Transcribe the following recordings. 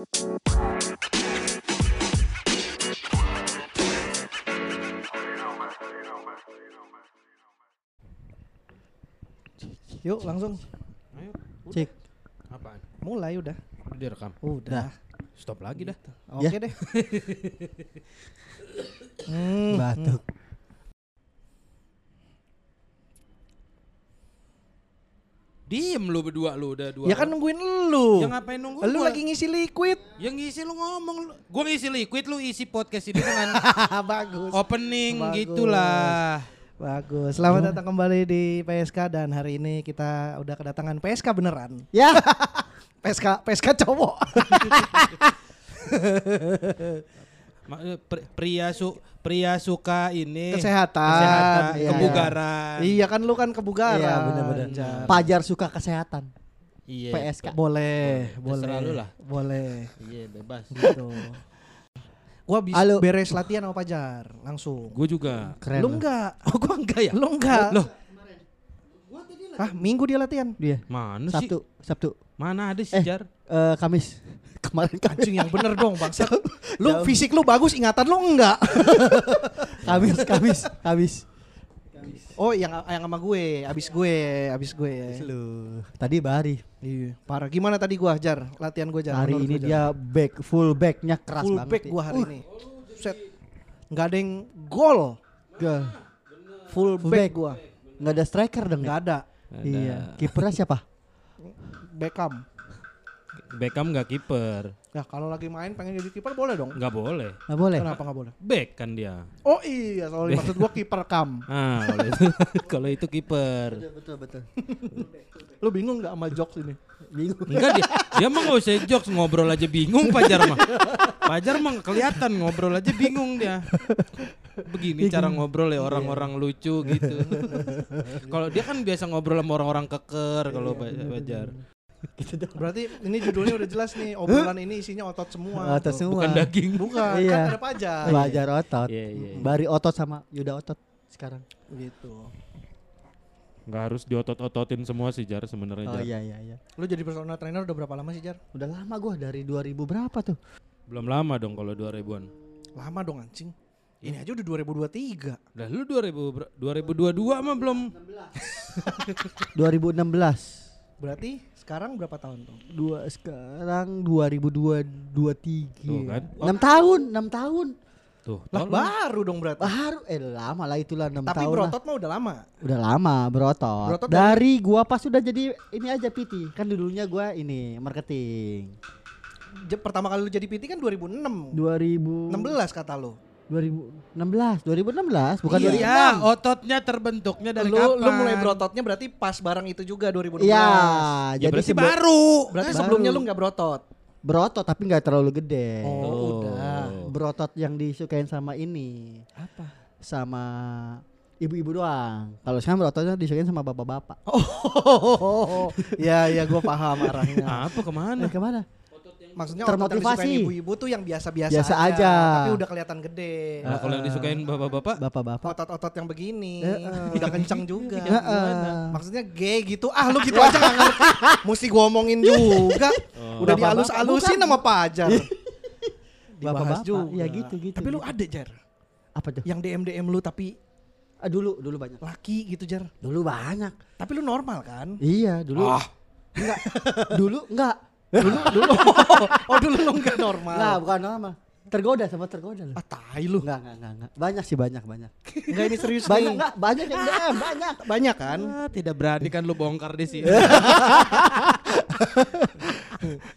Yuk langsung Ayo. Cek. Apaan? mulai udah. Udah direkam. Udah. Stop lagi dah. Oke deh. Hmm, Batuk. Diem lu berdua lu udah dua. Ya kan nungguin lu. Ya ngapain nunggu Lu gua? lagi ngisi liquid. Yang ngisi lu ngomong lu. Gua ngisi liquid lu isi podcast ini dengan Bagus. opening Bagus. gitulah. Bagus. Selamat datang kembali di PSK dan hari ini kita udah kedatangan PSK beneran. Ya. PSK PSK cowok. Eh, pri- Pria su pria suka ini Kesehatan. kesehatan, Iya. kebugaran. Iya kan lu kan kebugaran. Iya benar-benar. Jar. Pajar suka kesehatan. Iya. PSK. Boleh, boleh. lu lah. Boleh. Iya, bebas. Gitu. Gua Halo. beres latihan sama Pajar langsung. Gue juga. Keren. Lu enggak? Oh, gua enggak ya? Lu enggak? Loh, Ah, minggu dia latihan. Dia. mana sih? Sabtu, Sabtu. Mana ada sih, Eh. Jar? Eh Kamis. Kemarin Kamis. Anjing yang bener dong, Bang. Lu fisik lu bagus, ingatan lu enggak. Kamis, Kamis, Kamis. Oh, yang yang sama gue, abis gue, abis gue. Lu. Tadi Bari. Iya, parah. Gimana tadi gua, Jar? Latihan gua, Jar. Hari ini dia back full backnya keras full banget. back ya. gua hari ini. Set. Enggak ada yang gol. Gak, Full, Full back, back. gua. nggak ada striker dong. Enggak ya? ada. Iya. Kipernya siapa? Beckham. Beckham nggak kiper. Ya, kalau lagi main pengen jadi kiper boleh dong. Nggak boleh. Nggak boleh. Kenapa nggak boleh? Back kan dia. Oh iya, sorry maksud gua kiper kam. Ah, kalau itu kalau itu kiper. Betul betul. Lu bingung nggak sama jokes ini? Bingung. Enggak dia, dia mah nggak usah jokes ngobrol aja bingung Pajar mah. Pajar mah kelihatan ngobrol aja bingung dia. Begini cara ngobrol ya orang-orang lucu gitu. Kalau dia kan biasa ngobrol sama orang-orang keker kalau Pa- Pajar. Berarti ini judulnya udah jelas nih, obrolan ini isinya otot semua. Otot Tuh. semua. Bukan daging. Bukan, Iya. kan ada pajar. Belajar otot. Iya, iya, iya. Bari otot sama Yuda otot sekarang. Gitu. Nggak harus diotot-ototin semua sih Jar sebenarnya Oh Jar. iya iya iya. Lu jadi personal trainer udah berapa lama sih, Jar? Udah lama gua dari 2000 berapa tuh? Belum lama dong kalau 2000-an. Lama dong anjing. Ini aja udah 2023. Lah lu 2000 ber- 2022 mah belum 2016. Berarti sekarang berapa tahun tuh? Dua sekarang 2023. Tuh kan. 6 tahun, 6 tahun. tuh. Lah baru dong berarti. Baru eh lama lah itulah 6 Tapi tahun. lah. berotot mah udah lama. Udah lama berotot. Berotot dari gua pas udah jadi ini aja PT. Kan dulunya gua ini marketing. Pertama kali lu jadi PT kan 2006. 2000 16 kata lu. 2016, 2016 bukan Iya, ototnya terbentuknya dari lu, kapan? lu mulai berototnya berarti pas barang itu juga 2016. 2016. Iya, Ya jadi berarti baru. Berarti Baru. sebelumnya lu nggak berotot. berotot tapi nggak terlalu gede. Oh, Oh. udah. Berotot yang disukain sama ini, Apa? sama ibu-ibu doang. Kalau sekarang berototnya disukain sama bapak-bapak. Oh, ya ya gue paham arahnya. Apa ke mana? Eh, ke mana? Maksudnya otot yang Termotivasi. disukain ibu-ibu tuh yang biasa-biasa Biasa aja. tapi udah kelihatan gede. Nah, kalau yang disukain bapak-bapak, Bapak-bapak. Otot-otot yang begini Heeh. udah kencang juga. Heeh. Maksudnya gay gitu. Ah, lu gitu aja gak ngerti. Mesti gua omongin juga. Oh. Udah dialus-alusin sama Pajar. Dibahas Bapak-bapak, juga. iya gitu, gitu, Tapi lu gitu. ada Jar Apa tuh? yang DM DM lu tapi Ah, dulu, dulu banyak. laki gitu Jar. Dulu banyak. Tapi lu normal kan? Iya, dulu. Ah. Enggak. dulu enggak. Dulu dulu. oh, dulu lu enggak normal. Enggak, bukan normal. Tergoda sama tergoda lu. Ah, tai lu. Enggak, enggak, enggak, enggak. Banyak sih banyak, banyak. Enggak ini serius Banyak nih. enggak? Banyak yang DM, banyak. Banyak kan? Ah, tidak berani kan lu bongkar di sini.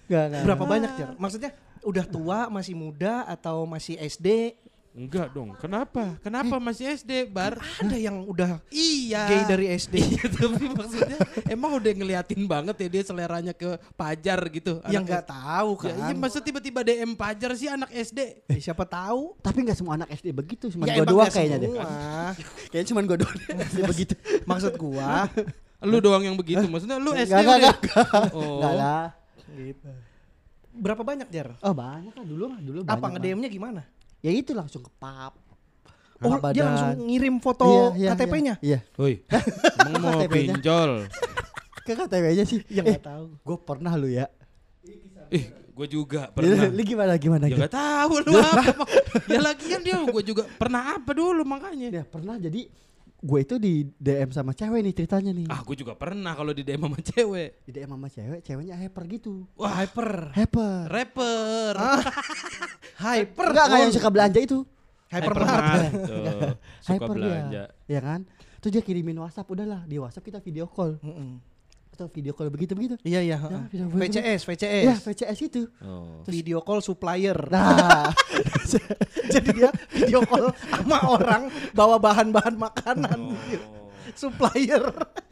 Enggak, enggak. Berapa banyak Jar? Maksudnya udah tua, masih muda atau masih SD? Enggak dong. Kenapa? Kenapa masih SD, Bar? Ada yang udah Iya. gay dari SD. Iya, tapi maksudnya emang udah ngeliatin banget ya dia seleranya ke Pajar gitu. yang nggak tahu SD. Ya, kan? iya masa tiba-tiba DM Pajar sih anak SD. Ya, siapa tahu? Tapi enggak semua anak SD begitu, cuma ya gua doang kayaknya deh. Kayaknya cuma gua doang begitu. Maksud gua, Lu doang yang begitu. Maksudnya lu SD Enggak, enggak, udah. Oh. Enggak lah. gitu. Berapa banyak Jar? Oh, banyak lah dulu mah, dulu Apa banyak. nge-DM-nya gimana? Ya itu langsung ke pap. Oh, dia badan. langsung ngirim foto Iya, iya, KTP-nya? Iya. Woi, emang mau KTP-nya. pinjol. Ke KTP-nya sih. Ya eh, nggak tahu. gue pernah lu ya. Ih, Gue juga pernah. Lu gimana gimana? Ya gak tahu lu apa. ya lagian dia gue juga pernah apa dulu makanya. Ya pernah jadi gue itu di DM sama cewek nih ceritanya nih. Ah gue juga pernah kalau di DM sama cewek. Di DM sama cewek, ceweknya hyper gitu. Wah hyper. Hyper. rapper. Hyper. Enggak kayak yang suka belanja itu. Hypermart. Tuh, Suka hyper belanja. dia. Ya kan? Terus dia kirimin WhatsApp udahlah di WhatsApp kita video call. Mm-mm. Atau video call begitu begitu. Iya iya. Ya, heeh. bisa- VCS, VCS. Ya VCS itu. Oh. Video call supplier. Nah, Jadi dia video call sama orang bawa bahan-bahan makanan. Oh. supplier.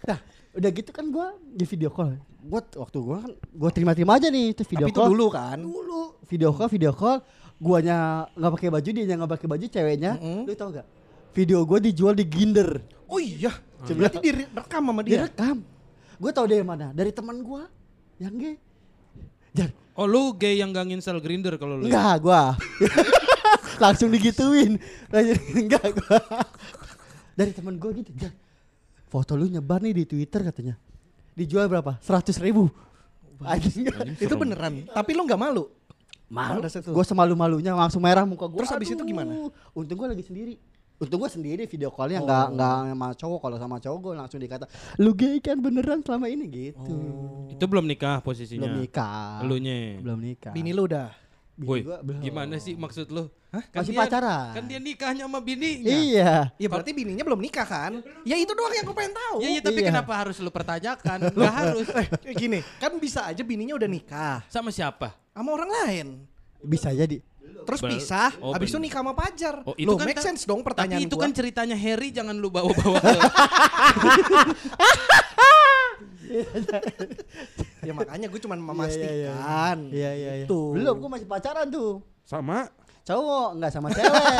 nah udah gitu kan gua di video call. Gua waktu gua kan gua terima-terima aja nih itu video Tapi itu call. dulu kan. Dulu video call, video call. Guanya nggak pakai baju, dia nggak pakai baju, ceweknya. Mm-mm. Lu tau gak? Video gua dijual di Ginder. Oh iya. Berarti direkam sama dia. Direkam. Gue tau dari mana? Dari teman gua yang gay. Jar, Oh lu gay yang gak nginstal grinder kalau lu. enggak gua. Langsung digituin. Enggak gua. Dari teman gua gitu, Jar. Foto lu nyebar nih di Twitter katanya. Dijual berapa? 100 ribu. Anjing. Itu beneran. Tapi lo nggak malu. Malu. Gue semalu-malunya langsung merah muka gue. Terus habis itu gimana? Untung gue lagi sendiri. Untung gue sendiri video callnya nggak nggak sama cowok. Kalau sama cowok gue langsung dikata, lu gay kan beneran selama ini gitu. Itu belum nikah posisinya. Belum nikah. Elunya. Belum nikah. Bini lu udah. Bini Woi, gua belum. gimana sih maksud lu? Hah? Masih pacaran. Kan dia nikahnya sama bininya. Iya. Ya berarti bininya belum nikah kan? Ya itu doang yang gue pengen tahu. Ya, ya, tapi Iya. kenapa harus lu pertanyakan? Gak harus. Eh, gini, kan bisa aja bininya udah nikah Sama siapa? sama orang lain. Bisa jadi. Terus Bel- pisah, oh, habis itu nikah sama pacar. Oh, itu Loh, kan make kan- sense dong pertanyaan Tapi itu gua. kan ceritanya Harry jangan lu bawa-bawa ke ya makanya gue cuma Iya, memastikan. Iya iya iya. Tuh. Belum, gue masih pacaran tuh. sama Cowok, nggak sama cewek.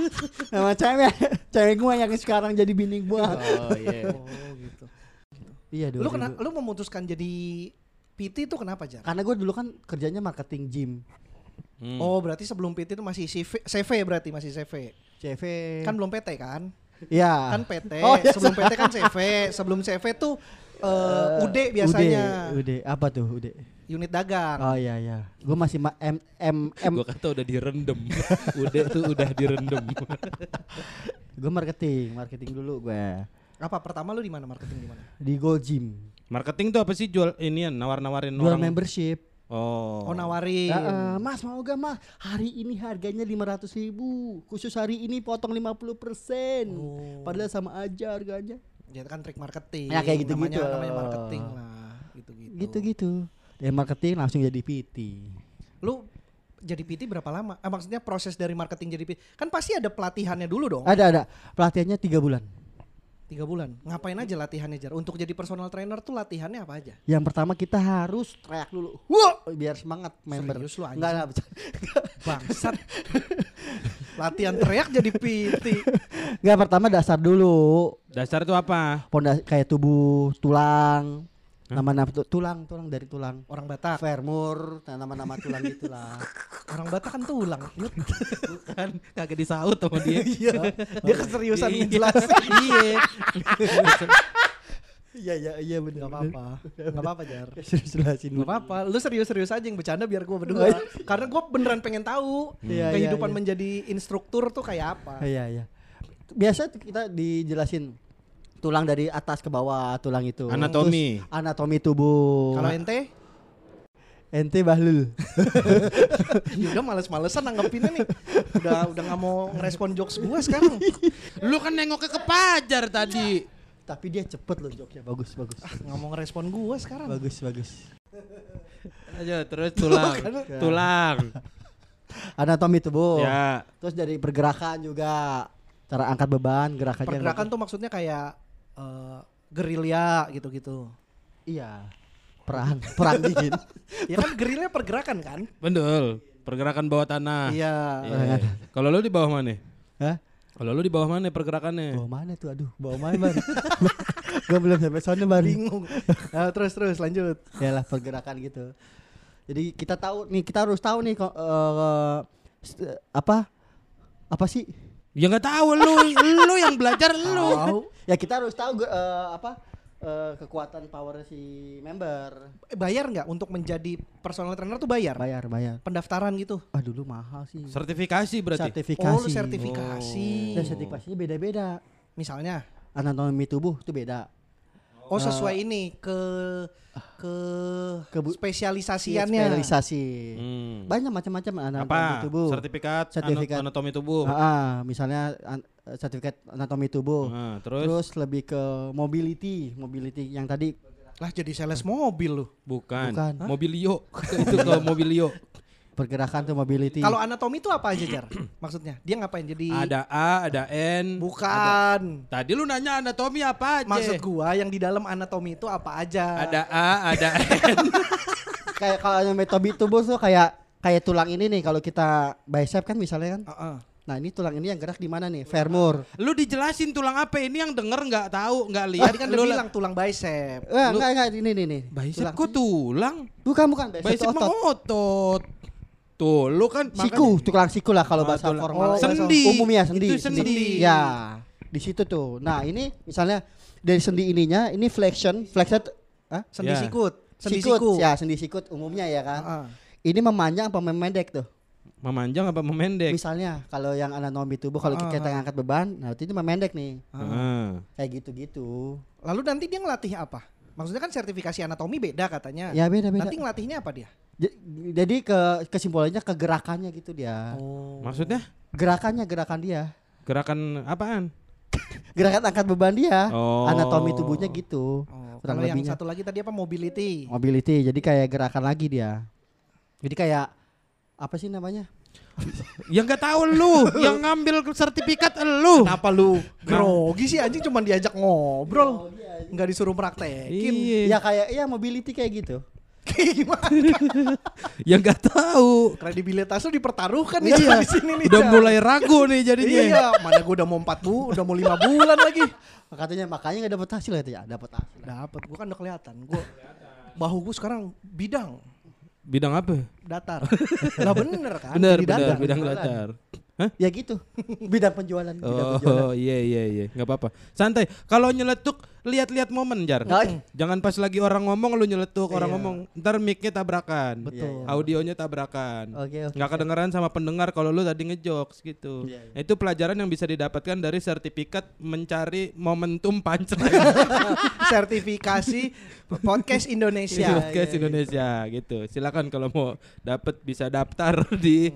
sama cewek. Cewek gue yang sekarang jadi bini gue. Oh iya. Oh gitu. Iya dulu. Lu kena, lu memutuskan jadi PT itu kenapa Jar? Karena gue dulu kan kerjanya marketing gym. Hmm. Oh berarti sebelum PT itu masih CV, CV berarti masih CV. CV. Kan belum PT kan? Iya. Kan PT. Oh, iya, sebelum PT kan CV. Sebelum CV tuh eh UD biasanya. Ude, apa tuh Ude? Unit dagang. Oh iya iya. Gue masih ma- M M M. Gua kata udah direndam. udah tuh udah direndam. Gue marketing, marketing dulu gue Apa pertama lu di mana marketing di mana? di Gold Gym. Marketing tuh apa sih jual inian nawar-nawarin Jual orang. membership. Oh. Oh nawarin. Ya, eh, mas mau gak mas? Hari ini harganya 500 ribu Khusus hari ini potong 50% Oh. Padahal sama aja harganya Ya kan trik marketing. Ya, kayak gitu-gitu. Namanya, namanya marketing lah. Gitu-gitu. Gitu-gitu Dari marketing langsung jadi PT Lu jadi PT berapa lama? Eh, maksudnya proses dari marketing jadi PT. Kan pasti ada pelatihannya dulu dong. Ada ada Pelatihannya tiga bulan Tiga bulan. Ngapain aja latihannya Jar? Untuk jadi personal trainer tuh latihannya apa aja? Yang pertama kita harus teriak dulu Wah Biar semangat member Serius lu anjing? Enggak, enggak. Bangsat. Latihan teriak jadi PT. Enggak pertama dasar dulu Dasar tuh apa? Pondasi kayak tubuh tulang nama-nama tu- tulang tulang dari tulang Orang Batak. Femur nah, nama-nama tulang gitulah Orang Batak kan tulang. Bukan kagak disaut sama dia. Iya. Dia keseriusan Iya. ngejelasin. Iya. iya iya iya benar Gak apa-apa. Gak apa-apa Jar. serius jelasin Gak apa-apa. Lu serius-serius aja yang bercanda biar gue berdua. Karena gue beneran pengen tahu Iya, kehidupan iya, iya. menjadi instruktur tuh kayak apa. iya iya biasa kita dijelasin tulang dari atas ke bawah tulang itu Anatomi. Terus anatomi tubuh Kalau ente, ente bahlul ya udah males-malesan nanggepinnya nih. Udah udah nggak mau ngerespon jokes gue sekarang. Lu kan nengoknya ke Pajar tadi. tapi dia cepet loh joknya bagus bagus Nggak mau ngerespon gue sekarang. bagus bagus Aja terus tulang. tulang. anatomi tubuh Ya. terus dari pergerakan juga cara angkat beban gerakannya Pergerakan tuh maksudnya kayak eh, gerilya gitu-gitu. iya perang perang dingin Ya kan gerilya pergerakan kan? Betul. Pergerakan bawah tanah. Iya. Iya. Kalau lu di bawah mana? Hah? Kalau lu di bawah mana pergerakannya? bawa mana tuh aduh bawa mana bar gue belum sampai sana bar Bingung. Nah, terus terus lanjut. ya lah pergerakan gitu jadi kita tahu nih kita harus tahu nih kok eh, st- apa apa sih Ya nggak tahu lu, lu yang belajar lu. Tahu. Ya kita harus tahu eh, apa eh, kekuatan power si member. Bayar nggak untuk menjadi personal trainer tuh bayar? Bayar, bayar. Pendaftaran gitu. Ah dulu mahal sih. Sertifikasi berarti. Sertifikasi. Oh, lu sertifikasi. Dan sertifikasinya beda-beda. Misalnya, Anatomi tubuh itu beda. Oh sesuai ini ke ke Kebu- spesialisasiannya. Spesialisasi. Hmm. Banyak macam-macam anatomi Apa? tubuh. Sertifikat, Sertifikat. anatomi tubuh. Ah, ah, misalnya an- sertifikat anatomi tubuh. Nah, terus, Terus lebih ke mobility, mobility yang tadi Lah jadi sales mobil lu. bukan, Bukan. Hah? mobilio. itu ke mobilio. Pergerakan tuh mobility. Kalau anatomi itu apa aja, Jar? Maksudnya, dia ngapain jadi Ada A, ada N. Bukan. Tadi lu nanya anatomi apa aja? Maksud gua yang di dalam anatomi itu apa aja? Ada A, ada N. kayak kalau anatomi tubuh tuh kayak kayak tulang ini nih kalau kita bicep kan misalnya kan. Heeh. Nah, ini tulang ini yang gerak di mana nih? Femur. lu dijelasin tulang apa ini yang denger nggak tahu, nggak lihat. Tadi kan lu udah bilang tulang bicep. Eh, enggak enggak ini nih nih. Bicep Tulang. kok tulang? Bukan bukan bicep, Bicep otot. otot. Tuh, lu kan Siku, tulang siku lah kalau bahasa formal. oh, sendi. Umumnya sendi. Itu sendi. Ya, di situ tuh. Nah, ini misalnya dari sendi ininya ini flexion, flexion Hah? Sendi Ya. sikut. Sendi sikut, siku. ya sendi sikut umumnya ya kan. Heeh. Ini memanjang apa memendek tuh? memanjang apa memendek? Misalnya kalau yang anatomi tubuh kalau Ah, kita ah. ngangkat beban, nah itu memendek nih. Ah. Kayak gitu-gitu. Lalu nanti dia ngelatih apa? Maksudnya kan sertifikasi anatomi beda katanya. Ya beda-beda. Nanti ngelatihnya apa dia? Jadi ke kesimpulannya ke gerakannya gitu dia. Oh. Maksudnya Gerakannya gerakan dia. gerakan apaan? Gerakan angkat beban dia. Oh. Anatomi tubuhnya gitu. Oh, Kurang kalau yang lebihnya. satu lagi tadi apa mobility? Mobility. Jadi kayak gerakan lagi dia. Jadi kayak apa sih namanya? Ya nggak tahu lu, yang ngambil sertifikat lu. Kenapa lu grogi sih anjing cuma diajak ngobrol. Nggak disuruh praktekin. Iya. Ya kayak ya mobility kayak gitu. Ya nggak tahu. Kredibilitas lu dipertaruhkan nih Iya. Di sini nih. Udah mulai ragu nih jadinya. Iya, mana gua udah mau 4 bu, udah mau 5 bulan lagi. Katanya makanya nggak dapat hasil katanya. Dapat hasil. Dapat, gua kan udah kelihatan. Gua bahu gua sekarang bidang Bidang apa? datar. lah bener kan? Bener, bener, bidang datar. Hah? Ya gitu. Bidang penjualan. Bidang penjualan. Oh iya iya iya nggak apa-apa santai kalau nyeletuk lihat-lihat momen jar Oh. jangan pas lagi orang ngomong lu nyeletuk orang Iya. ngomong ntar micnya tabrakan Betul. audionya tabrakan Oke, oke. nggak kedengeran sama pendengar kalau lu tadi ngejokes gitu Iya, itu pelajaran yang bisa didapatkan dari sertifikat mencari momentum punchline Sertifikasi podcast Indonesia. podcast Indonesia gitu silakan kalau mau dapet bisa daftar di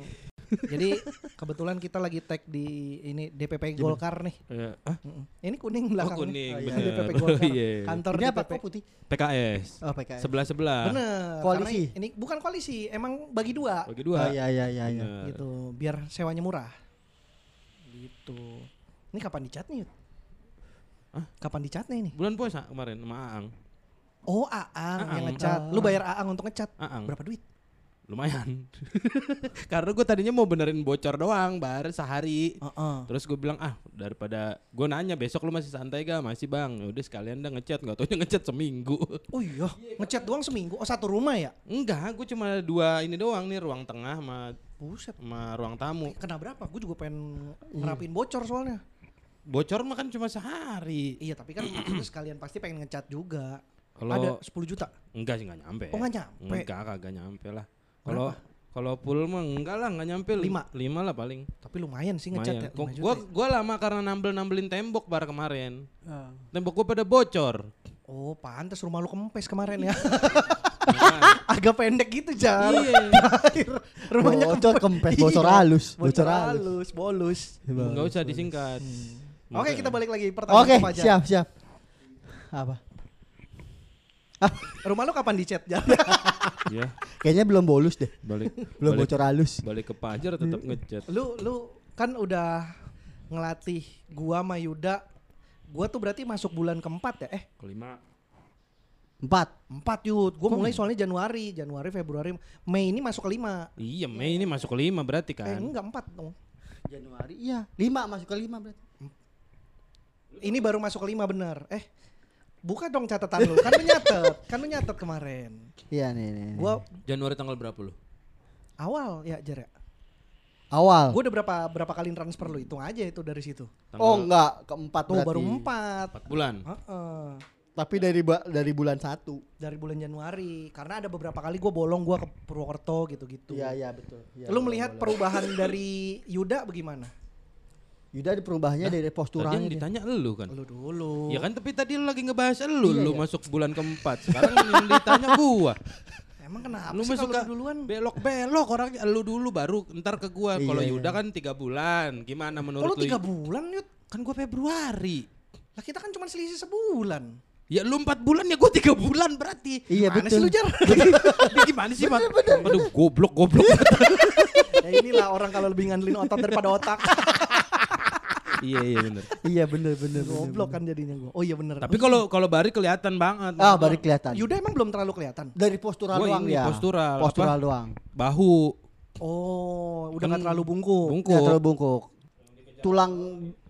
Jadi kebetulan kita lagi tag di ini DPP Golkar nih. Ah, Mm-mm. Ini kuning oh, belakangnya. kuning Oh, iya. DPP Golkar. Iya. Kantor Ini apa kok putih? PKS Oh, PKS. sebelah sebelah Bener. Koalisi. karena Ini bukan koalisi, emang bagi dua. bagi Oh dua iya iya iya iya. Bener. Gitu, biar sewanya murah. Gitu. Ini kapan dicat nih? Yud? Hah? Kapan dicatnya ini? bulan puasa kemarin sama Aang Oh, Aang, yang Aang. ngecat. Lu bayar Aang untuk ngecat. Aang Berapa duit? Lumayan karena gue tadinya mau benerin bocor doang baru sehari Heeh. terus gue bilang ah daripada gue nanya besok lu masih santai gak masih bang Ya udah sekalian dah ngecat nggak taunya ngecat seminggu Oh iya, ngecat doang seminggu. Oh, satu rumah ya? enggak gue cuma dua ini doang nih ruang tengah sama Buset. sama ruang tamu Kena berapa? Gue juga pengen ngerapin bocor soalnya. bocor mah kan cuma sehari Iya, tapi kan maksudnya sekalian pasti pengen ngecat juga. kalau Ada 10 juta. enggak sih nggak nyampe Oh, nggak nyampe. enggak kagak nyampe lah kalau kalau full mah enggak lah nggak nyampe li- Lima. lima lah paling Tapi lumayan sih ngecat ya. Lumayan. 5 juta Gua ya. gua lama karena nambel nambelin tembok bar kemarin. Tembok gua pada bocor. Oh, pantas rumah lu kempes kemarin ya. Agak pendek gitu, Jar. Iya. Rumahnya Bocor kempes, bocor halus, Bocor bocor halus. bolus. Enggak usah disingkat. Oke, kita balik lagi pertanyaan Oke, ke Fajar. siap siap. Apa? Rumah lu kapan dicat? Iya, Kayaknya belum bolus deh. balik Belum balik, bocor halus. balik ke Pajar tetap ngecat. lu lu kan udah ngelatih gua sama Yuda. Gua tuh berarti masuk bulan keempat ya? Eh, Kelima. Empat. empat Yud. Gua mulai soalnya Januari, Januari, Februari, Mei ini masuk ke lima. Iya, Mei ini masuk ke lima berarti Eh, kan. enggak empat dong. Januari. Iya, lima masuk ke lima berarti. Ini baru masuk ke lima bener. Eh, buka dong catatan lu. Kan lu nyatet, kan lu nyatet kemarin. Iya nih nih. nih. Gua Januari tanggal berapa lu? awal ya Jar ya. awal. Gua udah berapa berapa kali transfer lu hitung aja itu dari situ. Tanggal Oh enggak, keempat Tuh berarti. baru empat. empat bulan. Heeh. Tapi dari ba- dari bulan satu. dari bulan Januari karena ada beberapa kali gue bolong gue ke Purwokerto gitu-gitu. Iya iya betul. Iya, Lu melihat boleh. perubahan dari Yuda bagaimana? Yuda di perubahannya dari Tadi posturalnya. yang dia. ditanya elu kan. Lu dulu. Ya kan tapi tadi lu lagi ngebahas elu, Iya, lu iya. masuk bulan keempat. Sekarang yang ditanya gua. Emang kenapa Lu sih masuk kalau ke duluan? belok-belok orangnya elu dulu baru ntar ke gua. Iya, Kalau iya. Yuda kan tiga bulan. Gimana Kalau menurut lu? tiga bulan Yud. Kan gua Februari. Lah kita kan cuma selisih sebulan. Ya lu empat bulan ya gua tiga bulan berarti. Iya Mana betul. sih lu Jar? Gimana sih, Mat? Aduh, goblok, goblok. ya inilah orang kalau lebih ngandelin otot daripada otak. Iya, iya bener. Iya bener bener. bener, Goblok kan jadinya gua. Oh iya bener. Tapi kalau kalau Bari kelihatan banget. Ah baru kelihatan. Yuda emang belum terlalu kelihatan. Dari postural Gua doang ya. postural, Postural apa? doang. Bahu, Oh, udah Kan nggak terlalu bungkuk. bungkuk. Nggak terlalu bungkuk. Tulang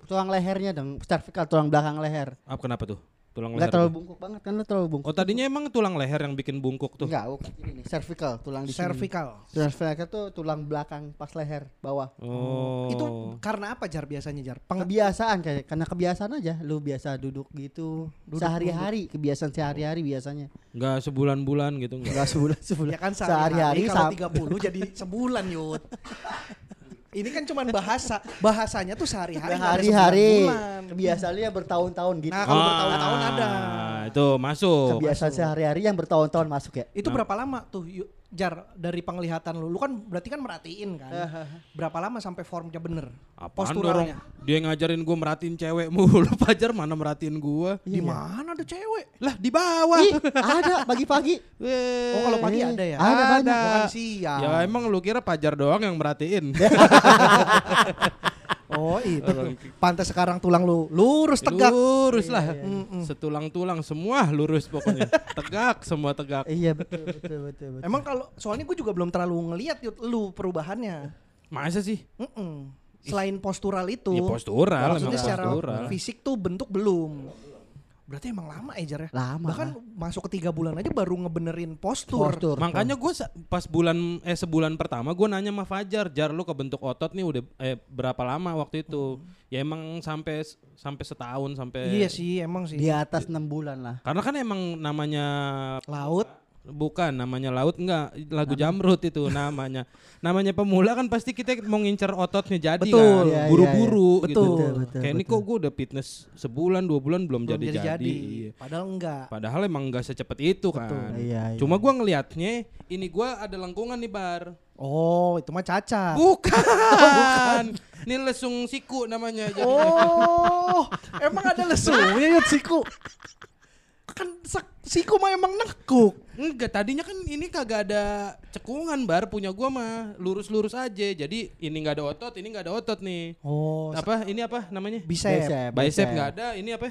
tulang lehernya dong, cervical tulang belakang leher. Apa kenapa tuh? Tulang Enggak leher. terlalu bungkuk banget kan lu terlalu bungkuk. Oh tadinya emang tulang leher yang bikin bungkuk tuh. Enggak, bukan. Ini nih, cervical, tulang di sini. Cervical. Cervical tuh tulang belakang pas leher bawah. Oh. Itu karena apa Jar biasanya Jar? Peng- Kebiasaan kayak karena kebiasaan aja lu biasa duduk gitu. Duduk sehari-hari, kebiasaan sehari-hari biasanya. Enggak sebulan-bulan gitu enggak. Enggak sebulan sebulan. ya kan sehari-hari sehari-hari kalau 30 jadi sebulan Yud. Ini kan cuman bahasa. Bahasanya tuh sehari-hari. Sehari-hari. sebulan-bulan. Kebiasaannya bertahun-tahun gitu. Nah, kalau bertahun-tahun ada. Ah, Itu masuk. Kebiasaan sehari-hari yang bertahun-tahun masuk ya. Itu berapa lama tuh Jar dari penglihatan lu? Lu kan berarti kan merhatiin kan. berapa lama sampai formnya bener? Apaan dorong? Dia ngajarin gua merhatiin cewek mulu. Pajar mana merhatiin gua? Di mana ada cewek? Lah di bawah. Ih, ada pagi-pagi. Oh kalau pagi Eh, ada ya? ada banyak. Bukan siang. Ya emang lu kira Pajar doang yang merhatiin. Oh itu tuh. Pantas sekarang tulang lu lurus tegak. Lurus lah. Mm-mm. Setulang-tulang semua lurus pokoknya. tegak semua tegak. Iya betul betul betul. betul. Emang kalau soalnya gue juga belum terlalu ngeliat Yud, lu perubahannya. Masa sih? Mm-mm. Selain postural itu. Ya postural Maksudnya emang secara postural. fisik tuh bentuk belum. Berarti emang lama ya Jar ya? Lama Bahkan masuk ke tiga bulan aja baru ngebenerin postur. postur. Makanya gue pas bulan eh sebulan pertama gue nanya sama Fajar, Jar lu kebentuk otot nih udah eh berapa lama waktu itu? Ya emang sampai sampai setahun sampai Iya sih emang sih. di atas enam bulan lah. Karena kan emang namanya Laut. Bukan namanya laut enggak lagu jamrut itu namanya. Namanya pemula kan pasti kita mau ngincer ototnya jadi Betul. kan. Iya, iya, Buru-buru iya. gitu. Betul, betul, Kayak ini betul. kok gue udah fitness sebulan dua bulan belum jadi-jadi. Padahal enggak. Padahal emang enggak secepat itu kan. Iya, iya. Cuma gua ngelihatnya ini gua ada lengkungan nih bar. Oh itu mah cacat. Bukan. Ini lesung siku namanya jadi. Oh, emang ada lesunya Yud siku. Kan siku mah emang nekuk. Enggak, tadinya kan ini kagak ada cekungan bar punya gua mah lurus-lurus aja. Jadi ini nggak ada otot, ini nggak ada otot nih. Oh, Apa ini apa namanya? bicep. Bicep nggak ada, ini apa?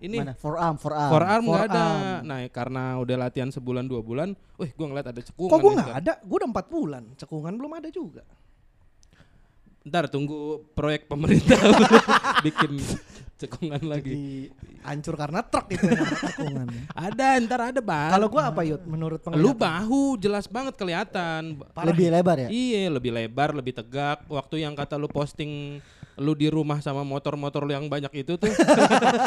Ini Mana? Forearm, forearm. forearm nggak ada. Nah, karena udah latihan sebulan dua bulan, wih gua ngeliat ada cekungan. Kok gue nih, nggak ada? Gue udah empat bulan. Cekungan belum ada juga. Ntar tunggu proyek pemerintah bikin cekungan lagi. Jadi hancur karena truk itu cekungan. Ada, ntar ada bang. Kalau gue apa Yud? Menurut penglihatan? lu bahu jelas banget kelihatan. Parah Lebih lebar ya? Iya, lebih lebar, lebih tegak. Waktu yang kata lu posting lu di rumah sama motor-motor lu yang banyak itu tuh.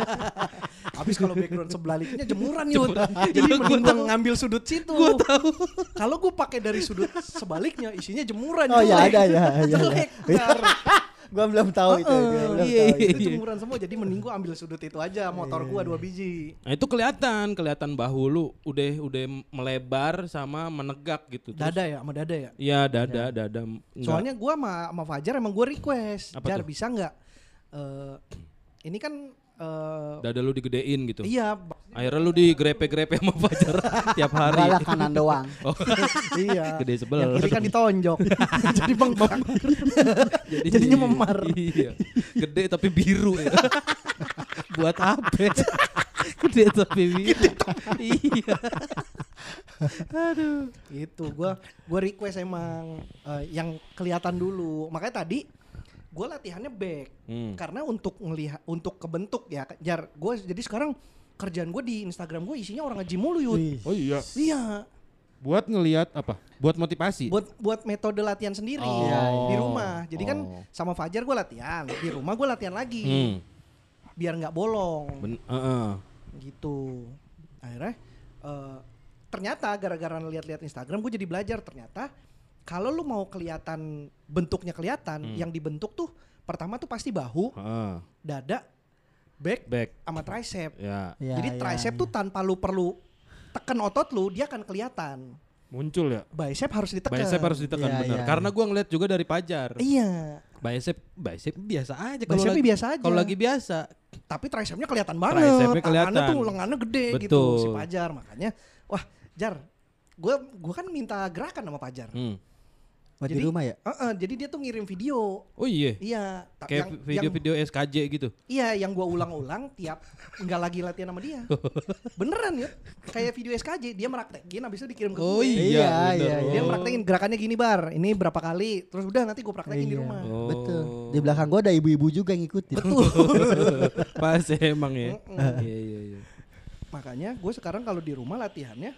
Habis kalau background sebaliknya jemuran Yud. Jadi mending ngambil sudut situ. Kalau gue pakai dari sudut sebaliknya isinya jemuran. Oh ya jelek. ada ya. ya, ya. Jelek. Gua belum tahu itu. gua belum Iya, tahu iya. itu. Itu jemuran semua jadi mending gue ambil sudut itu aja motor gue dua biji. Nah, itu kelihatan, kelihatan bahu lu udah udah melebar sama menegak gitu. Terus- Dada ya sama dada ya. Iya, dada, dada. Enggak. Soalnya gua sama, sama Fajar emang gue request, Apa Jar tuh? bisa nggak? eh ini kan eh dada lu digedein gitu. iya, Akhirnya lu digrepe-grepe sama Fajar tiap hari. Lah kanan doang. Oh, iya. gede sebel. Yang kiri kan ditonjok, jadi bengkak. Jadi- Jadinya memar. Iya. Gede tapi biru ya. Buat apa? Gede tapi biru. iya. Aduh. Itu gua gua request emang eh, yang kelihatan dulu. Makanya tadi gua latihannya back Hmm. karena untuk ngelihat untuk kebentuk ya, Jar. Gua jadi sekarang kerjaan gue di Instagram gue isinya orang nge-gym mulu Yud. Oh iya. Iya, Buat ngelihat apa? Buat motivasi. buat buat metode latihan sendiri Oh. di rumah. Jadi kan Oh. sama Fajar gue latihan, di rumah gue latihan lagi. Hmm. Biar nggak bolong. Ben- heeh. gitu akhirnya eh, ternyata gara-gara lihat-lihat Instagram gue jadi belajar ternyata kalau lu mau kelihatan bentuknya kelihatan Hmm. yang dibentuk tuh pertama tuh pasti bahu Ah, dada back back. sama tricep Ya, Ya, jadi ya, tricep ya. tuh tanpa lu perlu tekan otot lu dia akan kelihatan muncul ya. bicep harus ditekan Bicep harus ditekan Iya, bener. iya. Karena gua ngeliat juga dari Pajar. iya Bicep, bicep biasa aja kalau lagi, biasa aja kalau lagi biasa. tapi tricepnya kelihatan banget Tricepnya tangannya kelihatan. tuh lengannya gede gitu Betul. si Pajar makanya wah Jar gue gua kan minta gerakan sama Pajar Hmm. Di Jadi- rumah ya? Heeh, jadi dia tuh ngirim video Oh iya. iya Kayak yang, yang, video-video SKJ gitu. iya yang gua ulang-ulang tiap nggak lagi latihan sama dia beneran ya kayak video SKJ dia meraktekin habis itu dikirim ke Oh gue iya, Iya, bener. iya, dia iya. meraktekin gerakannya gini bar ini berapa kali terus udah nanti gue praktekin di Iya. rumah Oh. Betul. Di belakang gua ada ibu-ibu juga yang ngikutin. Pas emang ya. Mm-mm. Iya iya iya. makanya gue sekarang kalau di rumah latihannya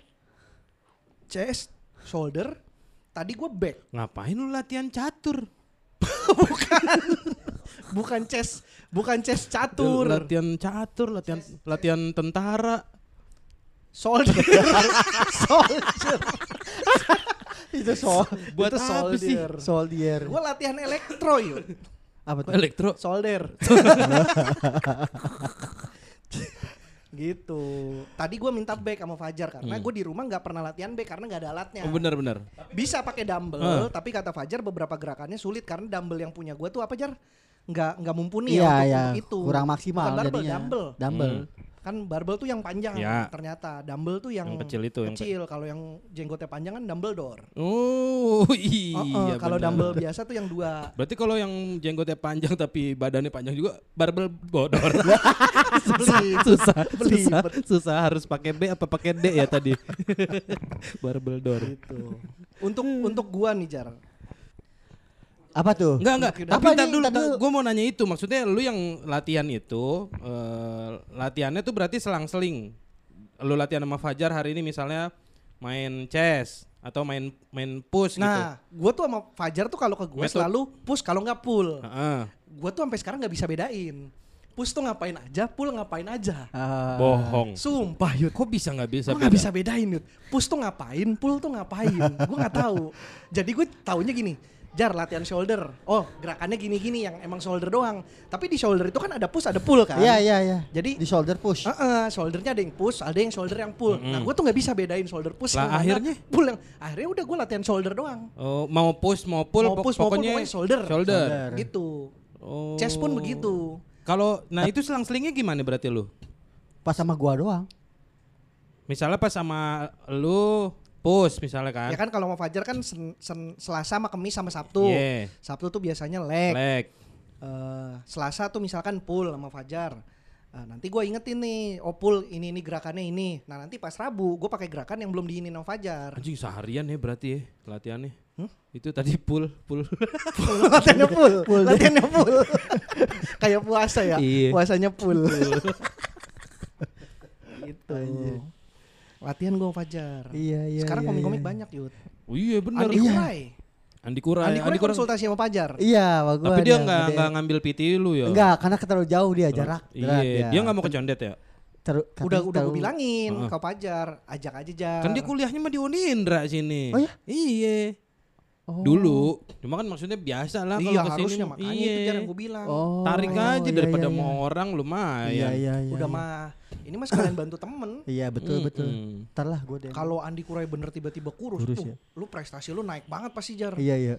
chest shoulder tadi gue back Ngapain lu latihan catur? bukan chest bukan chest Lu catur Latihan catur, latihan latihan tentara. shoulder shoulder itu sol Buat Itu apa sih? soldier. soldier. gue latihan elektro yuk Apa tuh? Elektro. solder gitu tadi gue minta back sama Fajar karena gue di rumah nggak pernah latihan back karena nggak ada alatnya Hmm. Oh benar benar. bisa pakai dumbbell Ah. tapi kata Fajar beberapa gerakannya sulit karena dumbbell yang punya gue tuh apa Jar nggak nggak mumpuni ya Iya, untuk, iya. untuk itu Kurang maksimal Bukan jadinya. dumbbell Dumbbell. Kan barbell tuh yang panjang Ya. ternyata dumbbell tuh yang, Yang kecil itu, yang kecil kalau yang jenggotnya panjang kan dumbbell door Oh iya. Oh, oh, kalau dumbbell biasa tuh yang dua Berarti kalau yang jenggotnya panjang tapi badannya panjang juga barbel bodor. susah, Beli. susah, susah harus pakai B apa pakai D ya tadi. barbel door. gitu untuk untuk gua nih jar Apa tuh? Enggak enggak. Tapi Apa ntar nih? dulu, dulu. gue mau nanya itu. Maksudnya lu yang latihan itu, eh, latihannya tuh berarti selang-seling. Lu latihan sama Fajar hari ini misalnya main chess atau main main push gitu. nah gua tuh sama Fajar tuh kalau ke gua Metode- selalu push kalau nggak pull Heeh. gua tuh sampai sekarang nggak bisa bedain push tuh ngapain aja pull ngapain aja Ah, Bohong. sumpah yud Kok bisa nggak bisa Gue gak beda? bisa bedain Yud Push tuh ngapain, pull tuh ngapain Gue gak tahu Jadi gue taunya gini Jar latihan shoulder Oh gerakannya gini-gini yang emang shoulder doang Tapi di shoulder itu kan ada push ada pull kan Iya iya iya. Jadi di shoulder push. Heeh, shouldernya ada yang push, ada yang shoulder yang pull. Nah, gue tuh nggak bisa bedain shoulder push Lah, yang mana, akhirnya? pull yang akhirnya udah gue latihan shoulder doang. Oh, mau push mau pull, Mau push, mau pull, pokoknya pokoknya shoulder. Shoulder. Shoulder. Gitu. Oh. Chest pun begitu. Kalau nah itu selang-selingnya gimana berarti lu? Pas sama gua doang. Misalnya pas sama lu push misalnya kan. Ya kan kalau mau Fajar kan sen, sen- Selasa sama Kamis sama Sabtu. Iya. Sabtu tuh biasanya leg. Leg. Eh, Selasa tuh misalkan pull sama Fajar. Eh, nanti gue ingetin nih, oh pull ini ini gerakannya ini. Nah nanti pas Rabu gue pakai gerakan yang belum diinin sama Fajar. Anjing seharian ya berarti ya latihannya. Itu tadi pull pull. latihannya full, latihannya full. Kayak puasa ya, Iya. puasanya full. gitu. Latihan gue Fajar. Iya iya. Sekarang iya, komik-komik iya. banyak yud. Oh iya benar. Andi Kurai. Andi Kurai. Andi Kurai Andi Kurai. konsultasi sama Fajar. Iya, sama gua Tapi dia nggak nggak ngambil PT lu ya. Enggak, karena terlalu jauh dia jarak. Iya, dia nggak mau ke condet ya. Teru- Udah udah gue bilangin Heeh. ke Fajar, ajak aja Jar. Kan dia kuliahnya mah di Unindra sini. Oh ya? Iya. Oh. Dulu. Cuma kan maksudnya biasa lah Iya kalau ke sini. harusnya makanya iya. itu Jar yang gue bilang. Oh. Tarik aja iya, daripada iya, mau iya. orang lumayan. Iya iya iya. udah iya. mah ini mas sekalian bantu temen. Iya betul betul. Mm-mm. Ntar lah gue deh. Kalau Andi Kurai bener tiba-tiba kurus, Kurus tuh, ya. lu prestasi lu naik banget pasti Jar. Iya iya.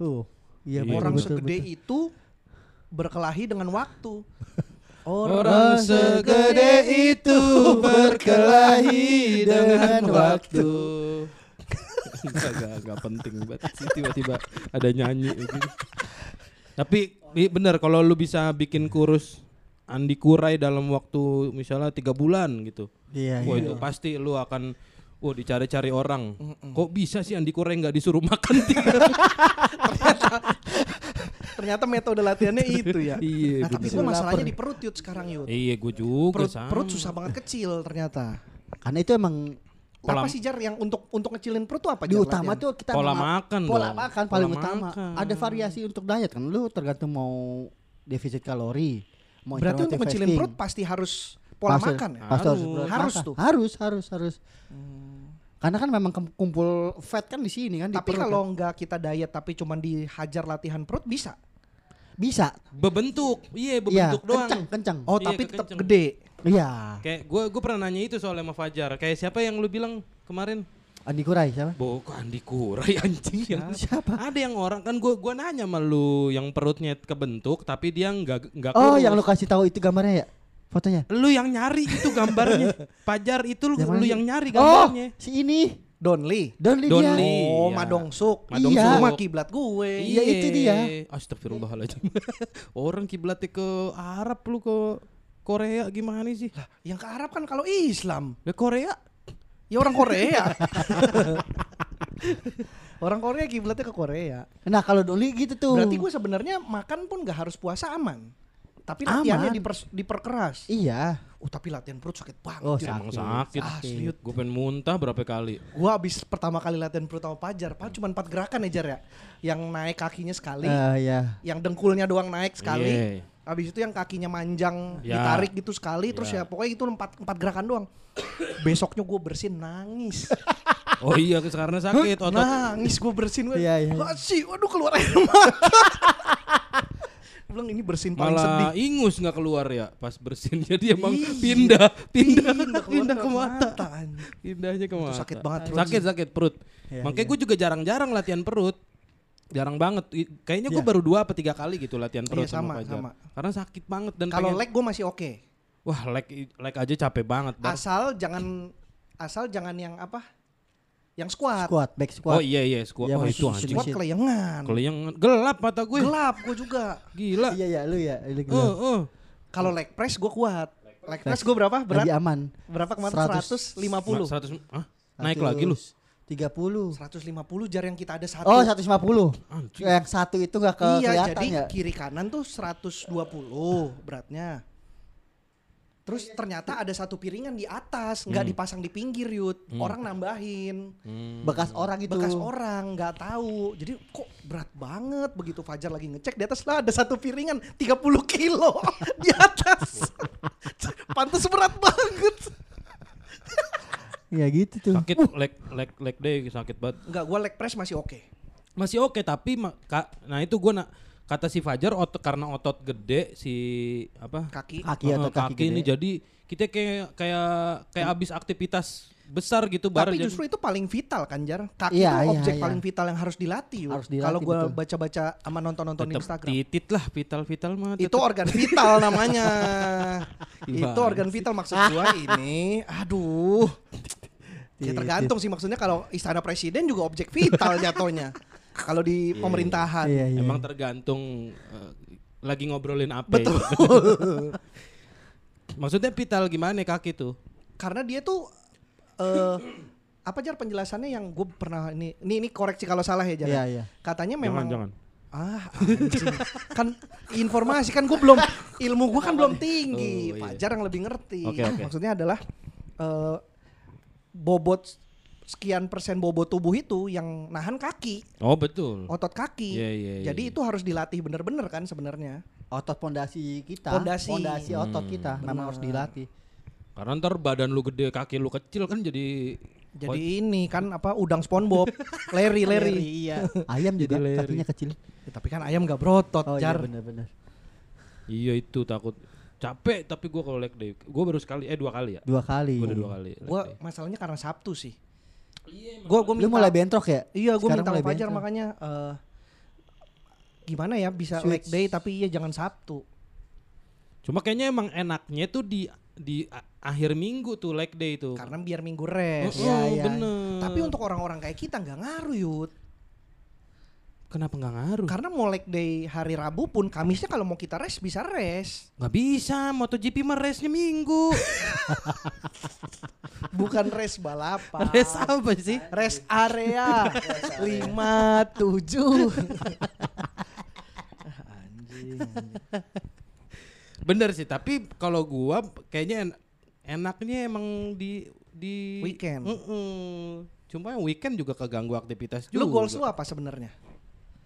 Uh. Iya betul, Orang betul, segede betul. itu berkelahi dengan waktu. Orang segede itu berkelahi dengan waktu. Enggak penting banget sih tiba-tiba ada nyanyi gitu. Tapi bener kalau lu bisa bikin kurus Andi Kurai dalam waktu misalnya tiga bulan gitu. Iya Wah iya. itu pasti lu akan Wah dicari-cari orang. Kok bisa sih Andi Kurai nggak disuruh makan? Ternyata metode latihannya itu ya. iya, Nah, tapi gue masalahnya di perut Yud sekarang Yud. Iya, gue juga Perut, sama. perut susah banget kecil ternyata. Karena itu emang Pola- Apa sih Jar yang untuk untuk ngecilin perut tuh apa di utama latihan? tuh kita Pola menga- makan Pola dong. makan paling Pola utama. makan. Ada variasi untuk diet kan. Lu tergantung mau defisit kalori, mau Berarti untuk ngecilin fasting. perut pasti harus pola Pasti- makan ya. pasti harus, Harus. Harus tuh. Harus, harus, harus. Hmm. Karena kan memang kumpul fat kan di sini kan. di Tapi perut kalau kan. nggak kita diet tapi cuman dihajar latihan perut bisa. bisa, Bebentuk. Iya, iya, bebentuk doang. kenceng, kenceng. Oh, Iya, tapi tetap gede. Iya. Kayak gue gue pernah nanya itu soal sama Fajar. Kayak siapa yang lu bilang kemarin? Andi Kurai siapa? Bukan Andi Kurai anjing yang Siapa? ada yang orang kan gue gua nanya sama lu yang perutnya kebentuk tapi dia nggak nggak Oh, kurus. yang lu kasih tahu itu gambarnya ya? Fotonya? lu yang nyari itu gambarnya Fajar itu lu, Yang lu yang nyari Oh, gambarnya si ini. Donli. Donli Don dia. Lee. Oh, Iya. Madong Suk. Madong Iya. Suk. mah kiblat gue. Iya, itu dia. Astagfirullahaladzim. Orang kiblatnya ke Arab lu ke Korea gimana sih? Lah, yang ke Arab kan kalau Islam. Ke Korea Ya orang Korea. orang Korea kiblatnya ke Korea. Nah, kalau Donli gitu tuh. Berarti gue sebenarnya makan pun gak harus puasa aman. Tapi Aman. latihannya diper- diperkeras. Iya. Oh tapi latihan perut sakit banget. Oh, sakit. emang sakit. Asli, Yud. Gue pengen muntah berapa kali. Gua abis pertama kali latihan perut sama Pajar, Pak cuma empat gerakan ya Jar ya. Yang naik kakinya sekali, Eh, ya. yang dengkulnya doang naik sekali. Iya. Abis itu yang kakinya manjang Ya. ditarik gitu sekali, terus Ya. ya pokoknya itu empat empat gerakan doang. Besoknya gue bersin nangis, Oh iya karena sakit otot. nangis gue bersin gue. Iya, iya. Kasih, waduh keluar air mata. Bilang ini bersin paling sedih. Malah ingus nggak keluar ya pas bersin. Jadi emang Iya. pindah, pindah, Pindah pindah ke mata. mata. Pindahnya ke Itu mata. sakit banget Sakit sakit perut. Iya, Makanya iya. gue juga jarang-jarang latihan perut. Jarang banget. Kayaknya gue Iya. baru dua apa tiga kali gitu latihan perut Iya, sama, sama, Fajar. sama. Karena sakit banget dan Kalau pengen- leg gue masih oke. Wah leg leg aja capek banget. Bar. Asal jangan asal jangan yang apa? Yang squat. Squat, back squat. Oh iya iya squat. Iya, oh itu anjing. Squat keleyengan. Kalau yang gelap mata gue. Gelap gue juga. Gila. Iya, iya, lu ya. Lu Eh, gila. eh. Kalau leg press gue kuat. Leg press gue berapa? Lagi Berat? aman. Berapa kemarin? 100. 150. 100 Hah? Naik lagi lu. 30. 150 jar yang kita ada satu. Oh, 150. Anjing. Yang satu itu nggak ke iya, kelihatan jadi ya? kiri kanan tuh 120 beratnya. Terus ternyata ada satu piringan di atas, nggak dipasang di pinggir, Yud. Orang nambahin. Hmm. Bekas orang itu. bekas orang nggak tahu jadi kok berat banget begitu Fajar lagi ngecek di atas lah ada satu piringan 30 kilo di atas pantas berat banget Iya gitu tuh. Sakit leg leg leg day sakit banget. nggak gua leg press masih oke Masih oke tapi ma- ka- nah itu gue nak kata si Fajar otot karena otot gede si apa kaki Kaki atau kaki, kaki ini gede. jadi kita kayak kayak kayak habis aktivitas besar gitu tapi jadi- justru itu paling vital kan Jar kaki Iya, itu iya, objek iya. paling vital yang harus dilatih. Harus dilatih, kalau gua baca-baca sama nonton-nonton di tetep Instagram titit lah vital vital mah itu tetep. organ vital namanya itu organ vital maksud gua ini aduh ya Titit. tergantung sih maksudnya kalau istana presiden juga objek vital jatuhnya kalau di Iya, pemerintahan Iya, iya. emang tergantung eh, lagi ngobrolin apa Betul. maksudnya vital gimana kaki tuh karena dia tuh eh apa jar penjelasannya yang gue pernah ini ini ini koreksi kalau salah ya jar Iya, iya. katanya memang jangan jangan ah anjing. kan informasi kan gue belum ilmu gue kan belum tinggi Oh, iya. Fajar yang lebih ngerti Oke, oke. maksudnya adalah eh bobot sekian persen bobot tubuh itu yang nahan kaki oh betul otot kaki Iya, iya, iya, jadi iya. itu harus dilatih bener-bener kan sebenarnya Otot pondasi kita. Pondasi. Pondasi otot Hmm. kita memang harus dilatih. karena ntar badan lu gede kaki lu kecil kan jadi jadi ini kan apa udang SpongeBob Larry Larry Iya. Ayam juga Jadi Larry. kakinya kecil. Ya, tapi kan ayam gak berotot Oh iya jar benar-benar. iya itu takut capek tapi gua kalau leg day gua baru sekali eh dua kali ya Dua kali. gua udah dua kali day. masalahnya karena Sabtu sih. Gua gua Lu minta mulai bentrok ya? Iya, gua Sekarang minta mulai sama Fajar makanya eh gimana ya bisa Switch. leg day tapi iya jangan Sabtu. cuma kayaknya emang enaknya tuh di di akhir minggu tuh leg day tuh Karena biar minggu rest. Oh, Iya, iya. bener Tapi untuk orang-orang kayak kita nggak ngaruh Yud. Kenapa nggak ngaruh Karena mau leg day hari Rabu pun Kamisnya kalau mau kita rest bisa rest. nggak bisa MotoGP mah race-nya minggu Bukan rest balapan. race apa sih Rest area 5 7. anjing. bener sih tapi kalau gua kayaknya en- enaknya emang di di Weekend. Mm-mm. cuma weekend juga keganggu aktivitas juga Lu goals lu apa sebenarnya?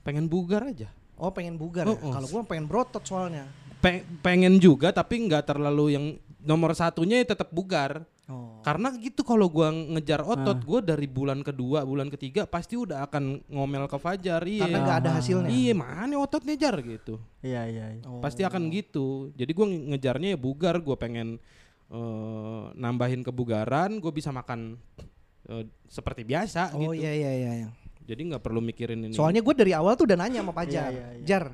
Pengen bugar aja Oh pengen bugar ya? Oh, oh. Kalau gua pengen berotot soalnya. Pe- pengen juga tapi nggak terlalu yang nomor satunya ya tetap bugar. Oh. Karena gitu kalau gua ngejar otot, gua dari bulan kedua, bulan ketiga pasti udah akan ngomel ke Fajar. Iya. Karena nggak ada hasilnya. Iya, mana ototnya jar gitu. Iya iya. iya. Oh. Pasti akan gitu. Jadi gua nge- ngejarnya ya bugar, gua pengen eh, nambahin kebugaran, gue bisa makan eh, seperti biasa Oh gitu. iya iya iya. Iya. Jadi nggak perlu mikirin ini. Soalnya gue dari awal tuh udah nanya sama Fajar, Iya, iya, iya. Jar,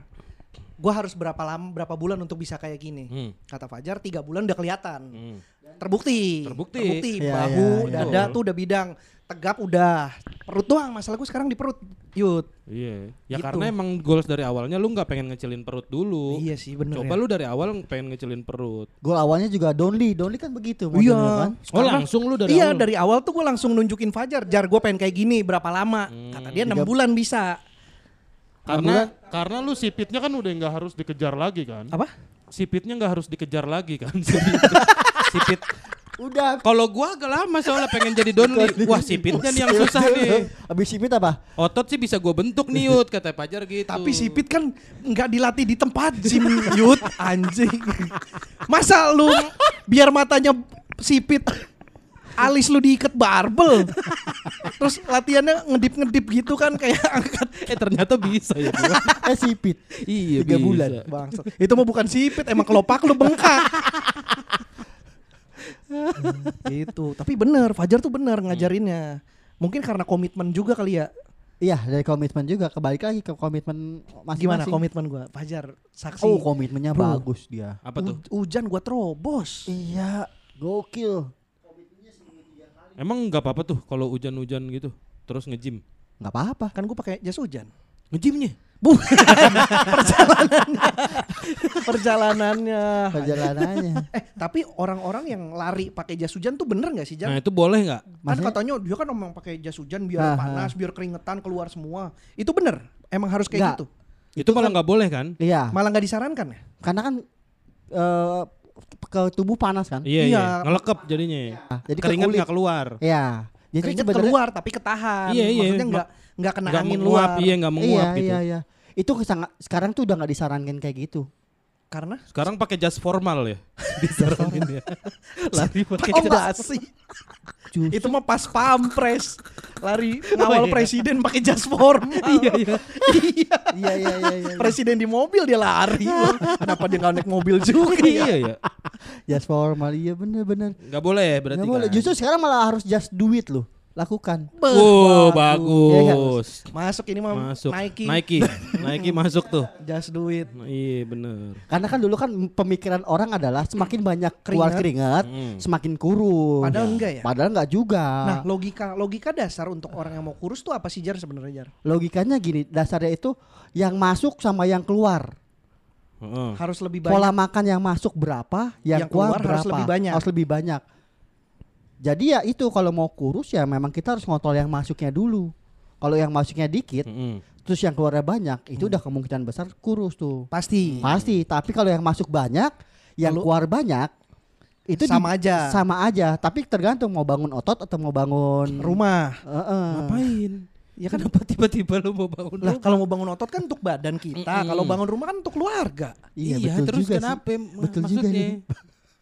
gue harus berapa lama, berapa bulan untuk bisa kayak gini? Hmm, Kata Fajar tiga bulan udah kelihatan, hmm. terbukti, Terbukti. Iya, bahu, iya, dada iya. tuh udah bidang, tegap udah, perut doang. Masalah gue sekarang di perut, Yud. Iya. Ya Gitu. karena emang goals dari awalnya lu nggak pengen ngecilin perut dulu. Iya sih bener Coba ya. lu dari awal pengen ngecilin perut. Gol awalnya juga Donly, Donly kan begitu Iya. kan. Oh Sekarang- langsung lu dari iya awal. dari awal tuh gue langsung nunjukin Fajar, Jar gue pengen kayak gini berapa lama? Kata dia enam bulan bisa. Karena karena lu sipitnya kan udah nggak harus dikejar lagi kan. Apa? Sipitnya nggak harus dikejar lagi kan. Sipit. Udah. Kalau gua agak lama soalnya pengen jadi donli. Wah sipitnya nih yang susah nih. Habis sipit apa? Otot sih bisa gua bentuk nih Yud kata Pajar gitu. Tapi sipit kan nggak dilatih di tempat gym Yud anjing. Masa lu biar matanya sipit alis lu diikat barbel. Terus latihannya ngedip-ngedip gitu kan kayak angkat eh ternyata bisa ya. Eh sipit. iya Tiga bisa. bulan. bangsat. Itu mah bukan sipit, emang kelopak lu bengkak. gitu. Tapi bener, Fajar tuh bener ngajarinnya. Mungkin karena komitmen juga kali ya. Iya dari komitmen juga kebalik lagi ke komitmen masing-masing. Gimana komitmen gua? Fajar saksi. Oh komitmennya Bro. bagus dia. Apa tuh? Hu- hujan gua terobos. Iya gokil. Emang nggak apa-apa tuh kalau hujan-hujan gitu terus nge-gym. Nggak apa-apa. Kan gua pakai jas hujan. Nge-gymnya? Bukan perjalanannya. Perjalanannya. Perjalanannya. Eh, tapi orang-orang yang lari pakai jas hujan tuh bener nggak sih, Jan? Nah itu boleh nggak? kan katanya dia kan emang pakai jas hujan biar Aha. panas, biar keringetan keluar semua. Itu bener? Emang harus kayak Nggak. gitu? Itu, malah nggak boleh kan? Iya. Malah nggak disarankan ya? Karena kan eh, ke tubuh panas kan. Iya, iya. Iya. ngelekep jadinya. Ah, Jadi ke Keringat nggak keluar. Iya. Jadi Keringet keluar tapi ketahan. Iya, iya. Maksudnya nggak nggak kena Nggak angin menguap, luar. iya nggak menguap iya, gitu. Iya iya Itu sangat sekarang tuh udah nggak disarankan kayak gitu. Karena Sekarang pakai jas formal ya. Disaranin ya. Lari pakai oh jas. Itu mah pas pampres. Lari ngawal iya. presiden pakai jas formal. iya, iya. iya. iya iya iya iya. Presiden di mobil dia lari. Kenapa dia nggak naik mobil juga Iya ya? ya. Jas formal iya bener bener. Nggak boleh ya berarti Nggak boleh. kan? Justru sekarang malah harus just do it loh. Lakukan. Wow, bagus. Masuk ini mah Masuk. Nike. Nike. Nike masuk tuh. Just do it. Iya bener. Karena kan dulu kan pemikiran orang adalah semakin banyak keluar keringat, Hmm. semakin kurus. Padahal enggak ya? Padahal enggak juga. Nah, logika logika dasar untuk orang yang mau kurus tuh apa sih Jar sebenarnya Jar? Logikanya gini, dasarnya itu yang masuk sama yang keluar. Heeh. Harus lebih banyak. Pola makan yang masuk berapa, yang, Yang keluar, keluar berapa. harus lebih banyak. Harus lebih banyak. Jadi ya itu kalau mau kurus ya memang kita harus ngontrol yang masuknya dulu. Kalau yang masuknya dikit, Mm-mm. terus yang keluarnya banyak, itu Hmm. udah kemungkinan besar kurus tuh. Pasti. Pasti, tapi kalau yang masuk banyak, yang Lalu- keluar banyak, itu Sama aja. Sama aja, tapi tergantung mau bangun otot atau mau bangun Rumah. Heeh. Ngapain? Ya kan Kenapa tiba-tiba lu mau bangun lah rumah? kalau mau bangun otot kan untuk badan kita, Mm-mm. kalau bangun rumah kan untuk keluarga. Iya, Iya, betul terus juga kenapa? sih. Betul juga maksudnya? nih.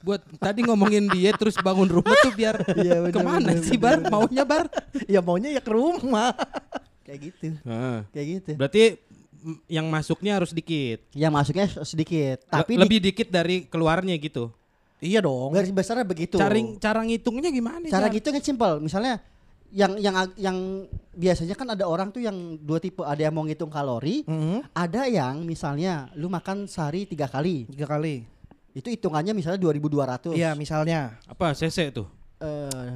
Buat tadi ngomongin dia terus bangun rumah tuh biar Iya, bener, ke mana bener, sih bener, Bar? Maunya Bar? ya maunya ya ke rumah. Kayak gitu. Heeh. Kayak gitu. Berarti mm, yang masuknya harus dikit. Yang masuknya sedikit, Le- tapi di- lebih dikit dari keluarnya gitu. Iya dong. garis besarnya begitu. Cara cara ngitungnya gimana? Cara gitu kan simpel. Misalnya yang yang yang biasanya kan ada orang tuh yang dua tipe, ada yang mau ngitung kalori, Mhm. ada yang misalnya lu makan sehari tiga kali. Tiga kali. Itu hitungannya misalnya 2200. Iya, misalnya. Apa CC tuh? Eh,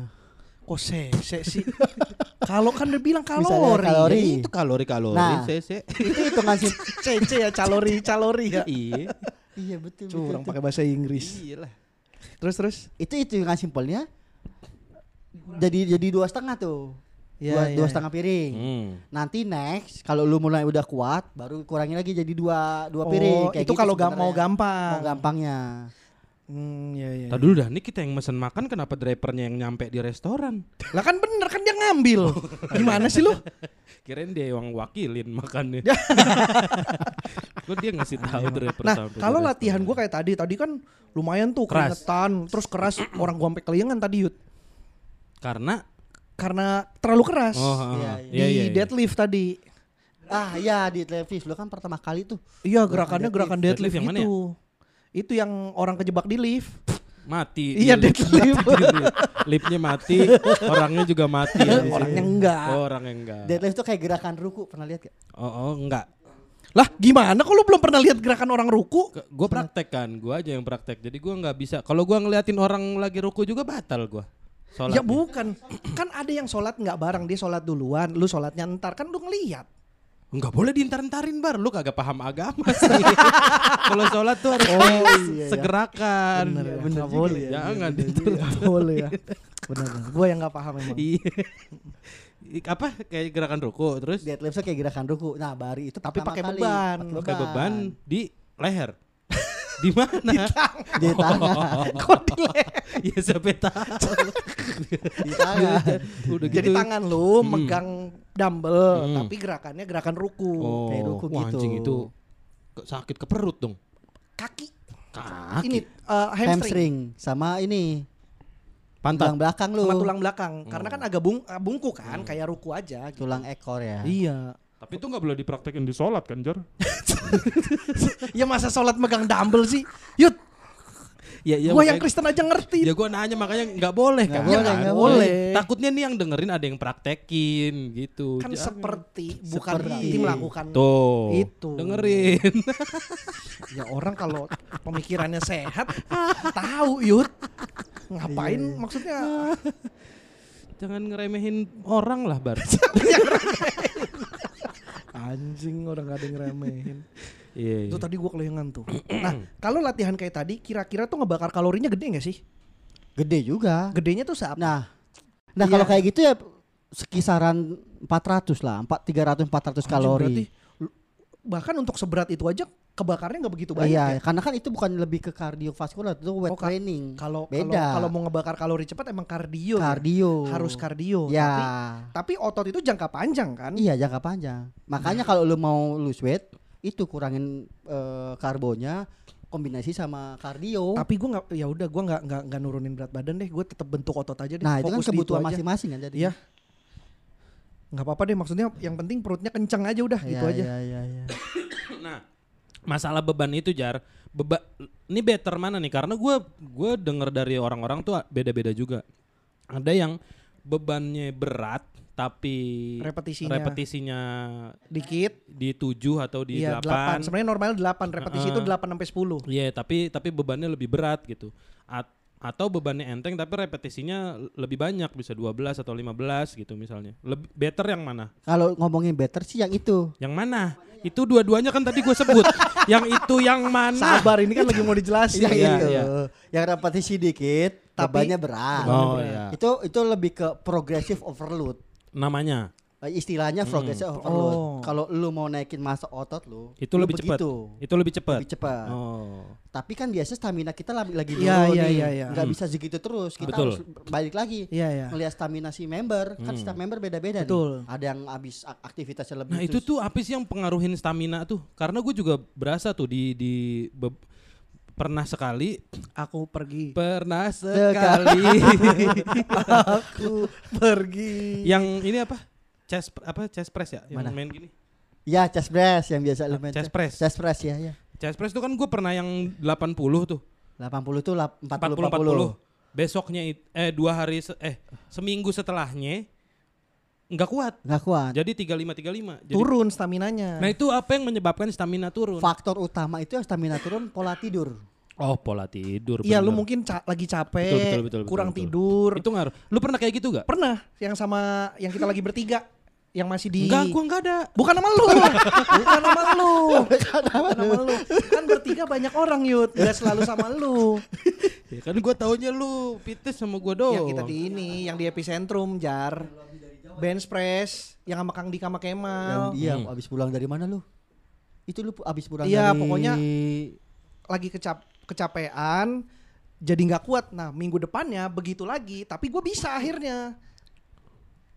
Kok sese sih? Kalau kan dia bilang Misalnya kalori. kalori. Ya itu kalori-kalori Nah. CC. itu hitungan sim CC ya calori calori ya. iya. Iya betul. Curang betul, pakai bahasa Inggris. Iyalah. Terus terus. Itu hitungan simpelnya. Jadi jadi dua setengah tuh. Iya, dua, iya, dua iya. setengah piring. Hmm. Nanti next kalau lu mulai udah kuat, baru kurangi lagi jadi dua dua piring. Oh, Kayak itu gitu kalau gam mau gampang. Mau gampangnya. Hmm, iya iya. Tadi dulu dah nih kita yang mesen makan kenapa drivernya yang nyampe di restoran? Lah kan bener kan dia ngambil. Gimana sih lu? Kirain dia yang wakilin makannya. Kok dia ngasih tahu Nah, pertama kalau dari latihan gue kayak tadi, tadi kan lumayan tuh Keras. keringetan, terus keras orang gua sampai keliengan tadi Yud. karena Karena terlalu keras. oh Iya, iya, di iya, iya, iya. deadlift tadi. Ah iya di televisi lu kan pertama kali tuh. Iya, gerakannya gerakan Deadlift deadlift, yang mana itu. Itu yang orang kejebak di lift. mati Iya, deadlift. lipnya mati orangnya juga mati itu. Orangnya enggak. oh, orangnya enggak Deadlift tuh kayak gerakan ruku pernah lihat gak? oh, oh enggak Lah, gimana kalau belum pernah lihat gerakan orang ruku? gue praktek kan gue aja yang praktek jadi gue nggak bisa kalau gue ngeliatin orang lagi ruku juga batal gue sholat Ya bukan. Kan ada yang sholat nggak bareng, dia sholat duluan, lu sholatnya ntar kan lu ngeliat. nggak boleh diintar-intarin bar lu kagak paham agama sih kalau sholat tuh harus iya, segerakan Bener ya, Bener boleh ya. ya. jangan itu Boleh ya. Benar. Gue yang nggak paham emang. iya apa kayak gerakan ruku terus Deadlift tuh kayak gerakan ruku. Nah, bari itu Tapi pakai beban. pakai beban di leher di mana di tangan. Kok di leher? ya siapa tahu di tangan. udah Jadi gitu tangan lu Hmm. megang dumbbell, Hmm. tapi gerakannya gerakan ruku. oh kayak ruku wah, gitu. anjing itu ke- sakit ke perut dong Kaki. kaki Ini uh, hamstring. Hamstring sama ini pantat tulang belakang lu. Sama tulang belakang. Karena Hmm. kan agak bung, bungku kan, kayak ruku aja. gitu. Tulang ekor ya. Iya. Tapi itu nggak boleh dipraktekin di sholat kan, Jar? Ya masa sholat megang dumbbell sih? Yud, ya, ya, gua yang Kristen aja ngerti. Ya gue nanya makanya nggak boleh Nggak kan? boleh, Kan? nggak boleh. Takutnya nih yang dengerin ada yang praktekin gitu. kan Jangan. seperti bukan Seperti. berarti melakukan tuh itu. dengerin. Ya orang kalau pemikirannya sehat tahu Yud. Ngapain maksudnya? Jangan ngeremehin orang lah bar. Anjing orang gak ada yang remehin. Iya. Itu tadi gua kelingan tuh. Nah, kalau latihan kayak tadi kira-kira tuh ngebakar kalorinya gede gak sih? Gede juga. Gedenya tuh seapa? Nah, nah Iya. kalau kayak gitu ya sekisaran 400 lah, 4 300 400 Anjing, kalori. berarti bahkan untuk seberat itu aja kebakarnya nggak begitu banyak Iya, ya. karena kan itu bukan lebih ke kardiovaskular, itu weight Oh, training. Kalau Beda. kalau mau ngebakar kalori cepat emang kardio. ya? kardio. Harus kardio. Ya. Tapi, tapi otot itu jangka panjang kan? Iya, jangka panjang. Makanya kalau lu mau lose weight, itu kurangin eh, karbonya kombinasi sama kardio. Tapi gue nggak, ya udah gue nggak nggak nggak nurunin berat badan deh. Gue tetap bentuk otot aja deh. nah, itu kan Fokus kebutuhan masing-masing kan jadi. Iya. Nggak apa-apa deh. Maksudnya yang penting perutnya kencang aja udah Iya, gitu aja. Iya, iya, iya. Masalah beban itu jar, beba ini better mana nih? Karena gue gue denger dari orang-orang tuh beda-beda juga. Ada yang bebannya berat tapi Repetisinya. repetisinya Dikit. di 7 atau di Iya 8. 8. Sebenarnya normal 8. Repetisi itu Heeh. 8 sampai 10. Iya, tapi tapi bebannya lebih berat gitu. At- atau bebannya enteng tapi repetisinya lebih banyak bisa 12 atau 15 gitu misalnya. Lebih better yang mana? Kalau ngomongin better sih yang itu. Yang mana? Itu dua-duanya kan tadi gue sebut. yang itu yang mana? Sabar ini kan lagi mau dijelasin. Yang Iya, itu. iya. Yang repetisi dikit, Tapi- bebannya berat. Oh iya. Itu itu lebih ke progressive overload. Namanya. Eh, Istilahnya progressive Oh. overload. Kalau lu mau naikin masa otot lu, Itu lu lebih cepat. Itu lebih cepat. Lebih cepat. Oh. Tapi kan biasa stamina kita lagi lagi dulu Iya, iya, nih. iya, iya. Nggak Hmm. bisa segitu terus. Kita Betul. harus balik lagi. Iya ya. Melihat stamina si member, kan Hmm. setiap member beda-beda Betul. nih. Ada yang habis ak- aktivitasnya lebih Nah itu tuh apa sih yang pengaruhin stamina tuh? Karena gue juga berasa tuh di di be- pernah sekali, Aku pergi. pernah sekali Aku pergi. yang ini apa? Chest apa chest press ya? Yang Mana? main gini. Ya, chest press yang biasa lu main. Chest press. Chest press ya, ya. Chest press tuh kan gue pernah yang 80 tuh. 80 tuh lap- 40 40 40. 40. Besoknya it- eh dua hari se- eh seminggu setelahnya nggak kuat. Nggak kuat. Jadi 35 35. Jadi, Turun staminanya. Nah, itu apa yang menyebabkan stamina turun? Faktor utama itu yang stamina turun pola tidur. Oh, pola tidur. Iya lu mungkin ca- lagi capek, Betul, betul, betul, betul, kurang betul. tidur. Itu ngaruh. Lu pernah kayak gitu gak? Pernah yang sama yang kita lagi bertiga yang masih di Enggak, gua enggak ada. Bukan nama lu. Bukan nama lu. Bukan nama lu. Kan bertiga banyak orang Yud, Gak selalu sama lu. Ya kan gua taunya lu pites sama gua doang. Yang kita di ini, yang di epicentrum jar. Bench press yang sama Kang Dika sama Yang Kemal. dia Hmm. abis pulang dari mana lu? Itu lu abis pulang Iya, dari pokoknya lagi kecap kecapean jadi nggak kuat. Nah, minggu depannya begitu lagi, tapi gue bisa akhirnya.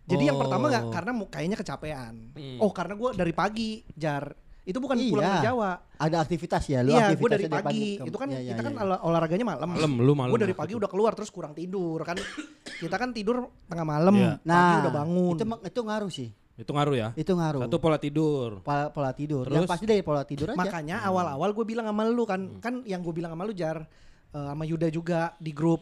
Jadi yang pertama nggak Oh. karena mu- kayaknya kecapean. Hmm. Oh, karena gue dari pagi jar Itu bukan Iya. pulang dari Jawa. Ada aktivitas ya lu Iya, gue dari pagi. ke- Itu kan Iya, iya, kita kan iya. olah- olahraganya malam. Malam, lu malam. Gue dari pagi udah keluar terus kurang tidur kan. kita kan tidur tengah malam, Iya. pagi Nah, udah bangun. Itu itu ngaruh sih. Itu ngaruh ya. Itu ngaruh. Satu pola tidur. pola, pola tidur. Terus? Yang pasti dari pola tidur aja. Makanya awal-awal gue bilang sama lu kan, Hmm. kan yang gue bilang sama lu jar, eh, sama Yuda juga di grup.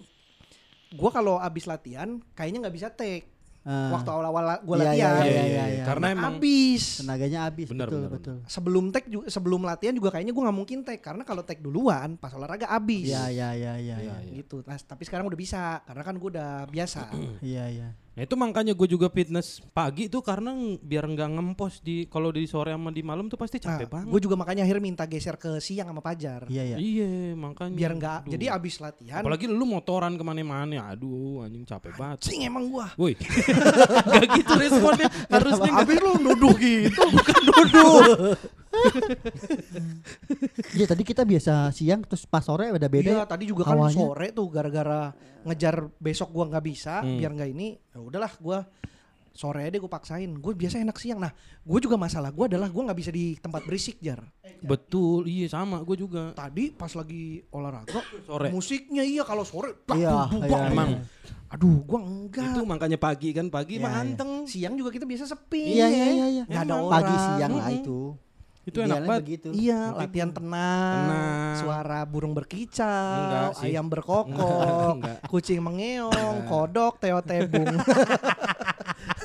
Gue kalau abis latihan kayaknya nggak bisa take. Ah. Waktu awal-awal gue Iya, iya, latihan, iya, Iya, iya, iya. iya. Karena emang abis. Tenaganya habis Benar, betul benar, betul. Sebelum take juga, sebelum latihan juga kayaknya gue nggak mungkin take karena kalau take duluan pas olahraga abis. Iya iya iya iya Iya, iya. Gitu. Nah, tapi sekarang udah bisa karena kan gue udah biasa. Iya iya. Nah itu makanya gue juga fitness pagi tuh karena biar nggak ngempos di kalau di sore sama di malam tuh pasti Nah, capek banget. gue juga makanya akhirnya minta geser ke siang sama Pajar. Iya iya. Iya makanya. Biar nggak. Jadi abis latihan. Apalagi lu motoran ke mana-mana, aduh anjing capek banget. Cing emang gua. Woi, gak gitu responnya. Harusnya Abis lu nuduh gitu, bukan nuduh. Iya tadi kita biasa siang terus pas sore udah beda. Iya, ya. tadi juga kan sore tuh gara-gara ngejar besok gua nggak bisa, Hmm. biar nggak ini. Ya udahlah gua sore aja gue paksain. Gue biasa enak siang. Nah, gue juga masalah gue adalah gue nggak bisa di tempat berisik jar. Betul, iya sama gue juga. Tadi pas lagi olahraga, Sore. musiknya iya kalau sore. tak, Iya, bubuk, iya, bang. Emang Aduh, gua enggak. itu makanya pagi kan pagi Iya, mah iya. anteng. Siang juga kita biasa sepi. Iya iya iya iya. Nggak ada orang. Pagi siang lah Mm-mm. Itu. Itu enak banget. begitu. Iya, latihan tenang, Tenang. suara burung berkicau, ayam berkokok, Enggak. kucing mengeong, kodok, teo tebung.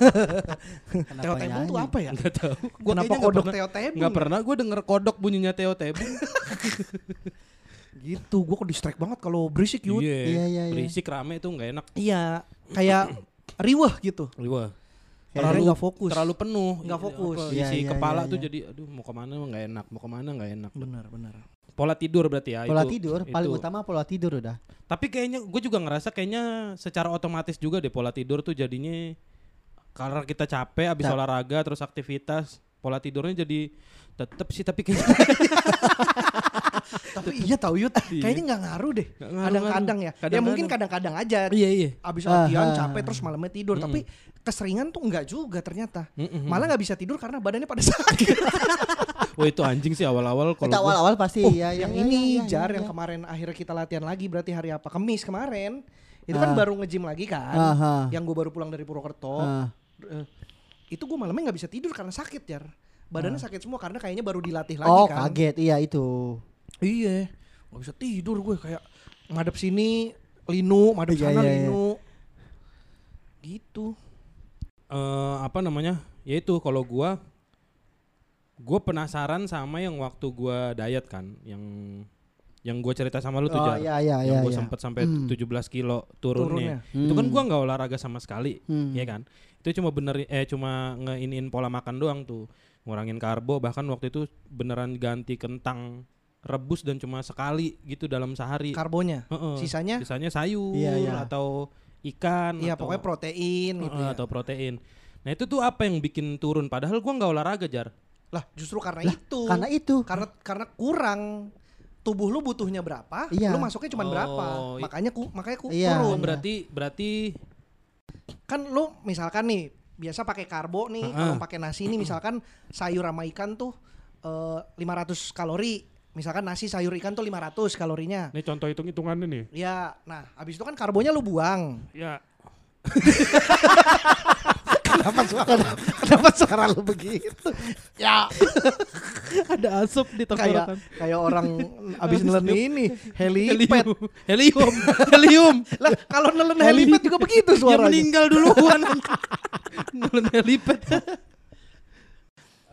Kenapa teo tebung tuh nyanyi? apa ya? Enggak tahu. Gua Kenapa nggak kodok pernah- teo tebung? Nggak pernah gue denger kodok bunyinya Teo Tebung. Gitu, gua kok distract banget kalau berisik yut. Iya, iya, iya. Berisik rame tuh nggak enak. Iya, kayak riweh gitu. Wah. Terlalu nggak fokus. Terlalu penuh. Nggak fokus. Apa, Iya, isi iya, kepala iya, tuh iya. jadi aduh mau ke mana nggak enak, mau ke mana nggak enak. Benar, benar. Pola tidur berarti ya. Pola itu- tidur paling itu. utama pola tidur udah. Tapi kayaknya gue juga ngerasa kayaknya secara otomatis juga deh pola tidur tuh jadinya karena kita capek abis Cap- olahraga terus aktivitas pola tidurnya jadi tetep sih tapi kayak Tapi iya tau Yut, kayaknya nggak ngaruh deh. Nggak Kadang-kadang ya. ngaruh. Ya mungkin Kadang-kadang. aja. iya iya Abis latihan Aha. capek terus malamnya tidur. Tapi keseringan tuh enggak juga ternyata. Malah nggak bisa tidur karena badannya pada sakit. Wah itu anjing sih awal-awal kalau awal-awal pasti Oh, ya, ya, yang ya, ini ya, ya, jar ya, yang ya. kemarin akhirnya kita latihan lagi berarti hari apa? Kemis kemarin. Itu kan Ah. baru nge-gym lagi kan. Aha. Yang gue baru pulang dari Purwokerto. Ah. Eh, itu gue malamnya nggak bisa tidur karena sakit jar. Badannya sakit semua karena kayaknya baru dilatih lagi Oh kan. kaget iya itu. Iya. Gak bisa tidur gue kayak ngadep sini linu, madep Iya, sana iya, iya. linu. Gitu. eh, apa namanya ya itu kalau gua gua penasaran sama yang waktu gua diet kan yang yang gua cerita sama lu tuh Oh Jar. iya iya yang iya. gua iya. sempet sampai Hmm. 17 kilo turunnya. Turunnya. Itu kan Hmm. gua nggak olahraga sama sekali, Hmm. ya kan? Itu cuma bener eh cuma ngeiniin pola makan doang tuh. Ngurangin karbo bahkan waktu itu beneran ganti kentang rebus dan cuma sekali gitu dalam sehari. Karbonya. Heeh. Sisanya Sisanya sayur Iya, iya. atau ikan iya atau, pokoknya protein gitu Heeh, ya. atau protein. Nah, itu tuh apa yang bikin turun padahal gua nggak olahraga, Jar. Lah justru karena Lah, itu. Karena itu. karena karena kurang tubuh lu butuhnya berapa, Iya. lu masuknya cuma Oh, berapa. Makanya ku makanya ku Iya. Oh, turun. berarti berarti Kan lu misalkan nih biasa pakai karbo nih, Heeh. kalau pakai nasi nih misalkan sayur sama ikan tuh eh, 500 kalori. Misalkan nasi sayur ikan tuh 500 kalorinya. Ini contoh hitung-hitungannya nih. Ya, nah habis itu kan karbonya lu buang. Ya, Kenapa suara kenapa suara lu begitu? Ya, ada asap di kayak kayak orang abis nelen ini helipad. Helium. Helium. lah kalau nelen helipad juga begitu Dia suaranya. meninggal duluan. Nelen helipad.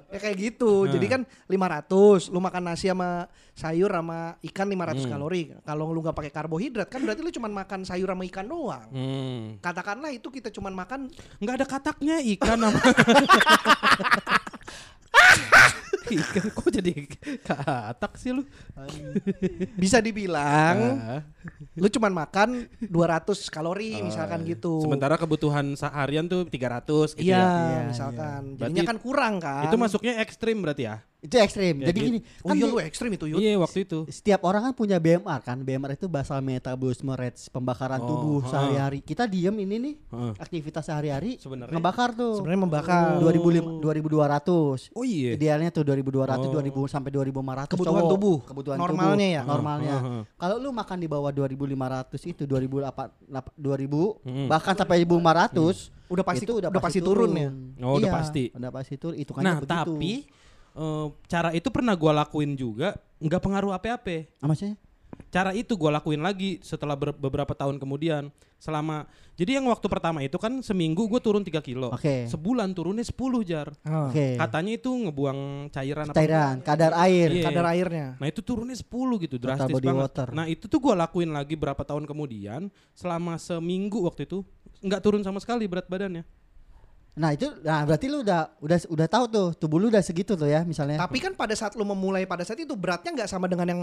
Ya kayak gitu. Nah. Jadi kan 500, lu makan nasi sama sayur sama ikan 500 Hmm. kalori. Kalau lu nggak pakai karbohidrat kan berarti lu cuma makan sayur sama ikan doang. Hmm. Katakanlah itu kita cuma makan Enggak ada kataknya ikan sama Ikan kok jadi katak sih lu? bisa dibilang Ah. lu cuma makan 200 kalori misalkan gitu. Sementara kebutuhan seharian tuh 300 gitu iya, ya. Iya, misalkan. Berarti Jadinya kan kurang kan. Itu masuknya ekstrim berarti ya? Itu ekstrim. Ya, Jadi gitu. gini, Oh kan iya di- lu ekstrim itu Yud. Iya waktu itu. setiap orang kan punya BMR kan. BMR itu basal metabolisme rates, pemakaran Oh, tubuh ha. sehari-hari. Kita diem ini nih Heeh. aktivitas sehari-hari Sebenarnya- ngebakar tuh. Sebenarnya membakar 2005 2200. Oh iya. Idealnya tuh 2200 Oh. 2000 sampai 2500 Kebutuhan cowok. tubuh. Kebutuhan Normalnya tubuh. ya? Normalnya. Ah, ah. Kalau lu makan di bawah 2500 itu 2008 lap- 2000 Mm. bahkan sampai 1500 Udah pasti itu udah, pasti turun, ya. Oh, udah Iya, pasti. Udah pasti turun. Itu Nah tapi eh, cara itu pernah gua lakuin juga nggak pengaruh apa-apa. Maksudnya? Cara itu gua lakuin lagi setelah ber- beberapa tahun kemudian. Selama jadi yang waktu pertama itu kan seminggu gue turun 3 kilo. Oke. Sebulan turunnya 10 jar. Oh. Oke. Katanya itu ngebuang cairan apa Cairan, kadar air. Iya. Kadar airnya. Nah itu turunnya 10 gitu Total drastis body banget. water. Nah itu tuh gue lakuin lagi berapa tahun kemudian selama seminggu waktu itu nggak turun sama sekali berat badannya. Nah, itu nah berarti lu udah udah udah tahu tuh tubuh lu udah segitu tuh ya misalnya. Tapi kan pada saat lu memulai pada saat itu beratnya nggak sama dengan yang